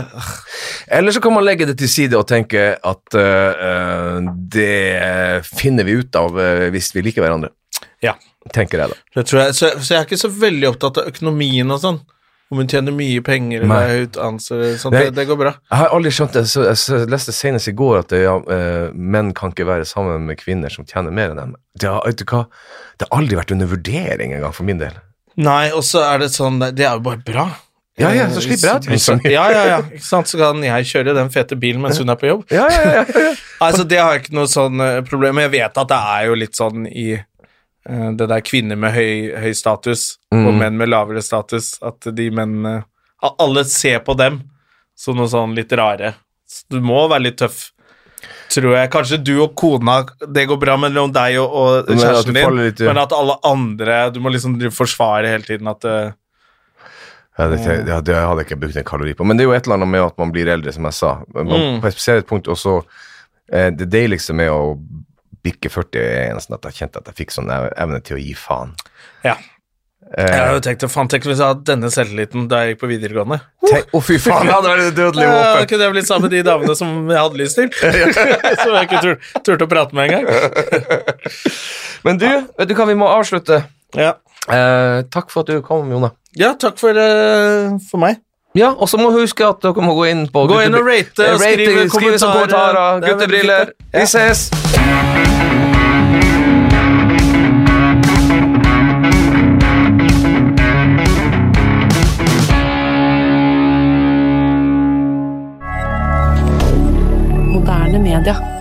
Eller så kan man legge det til side og tenke at eh, det finner vi ut av eh, hvis vi liker hverandre. Ja. Tenker jeg, da. Det tror jeg, så, så jeg er ikke så veldig opptatt av økonomien og sånn. Om hun tjener mye penger eller er eller sånt. Det, det går bra. Jeg har aldri skjønt det. Så jeg leste senest i går at det, ja, menn kan ikke være sammen med kvinner som tjener mer enn dem. Det har? Det har aldri vært under vurdering engang, for min del. Nei, og så er det sånn Det er jo bare bra. Ja, ja, så Eh, slipper jeg å tjene. Ja, ja, ja. Så kan jeg kjøre den fete bilen mens hun er på jobb. Ja, ja, ja, ja. Altså, Det har jeg ikke noe sånn eh, problem med. Jeg vet at det er jo litt sånn i eh, det der kvinner med høy, høy status og Mm. menn med lavere status, at de mennene Alle ser på dem som noe sånn litt rare. Så du må være litt tøff, tror jeg. Kanskje du og kona, det går bra mellom deg og, og kjæresten din, litt, ja. men at alle andre Du må liksom forsvare hele tiden at eh, Ja, det, det, det hadde jeg ikke brukt en kalori på. Men det er jo et eller annet med at man blir eldre, som jeg sa. Man, Mm. På et punkt også eh, Det deiligste med å bikke 40 er nesten at jeg kjente at jeg fikk sånn evne til å gi faen. Ja. Eh, Jeg har jo tenkt faen, tenk hvis jeg hadde denne selvtilliten da jeg gikk på videregående. Å, Å, fy faen! Det hadde vært dødelig Ja, da kunne jeg blitt sammen med de damene som jeg hadde lyst til. som jeg ikke tur, turte å prate med engang. Men du, vet du hva, vi må avslutte. Ja, Eh, takk for at du kom, Jone. ja takk for, uh, for meg. Ja, og så må du huske at dere må gå inn på Gå inn og rate og Eh, skrive rate, skrive som kommentarer. kommentarer. Det er veldig Guttebriller. Ja. Vi ses! Media.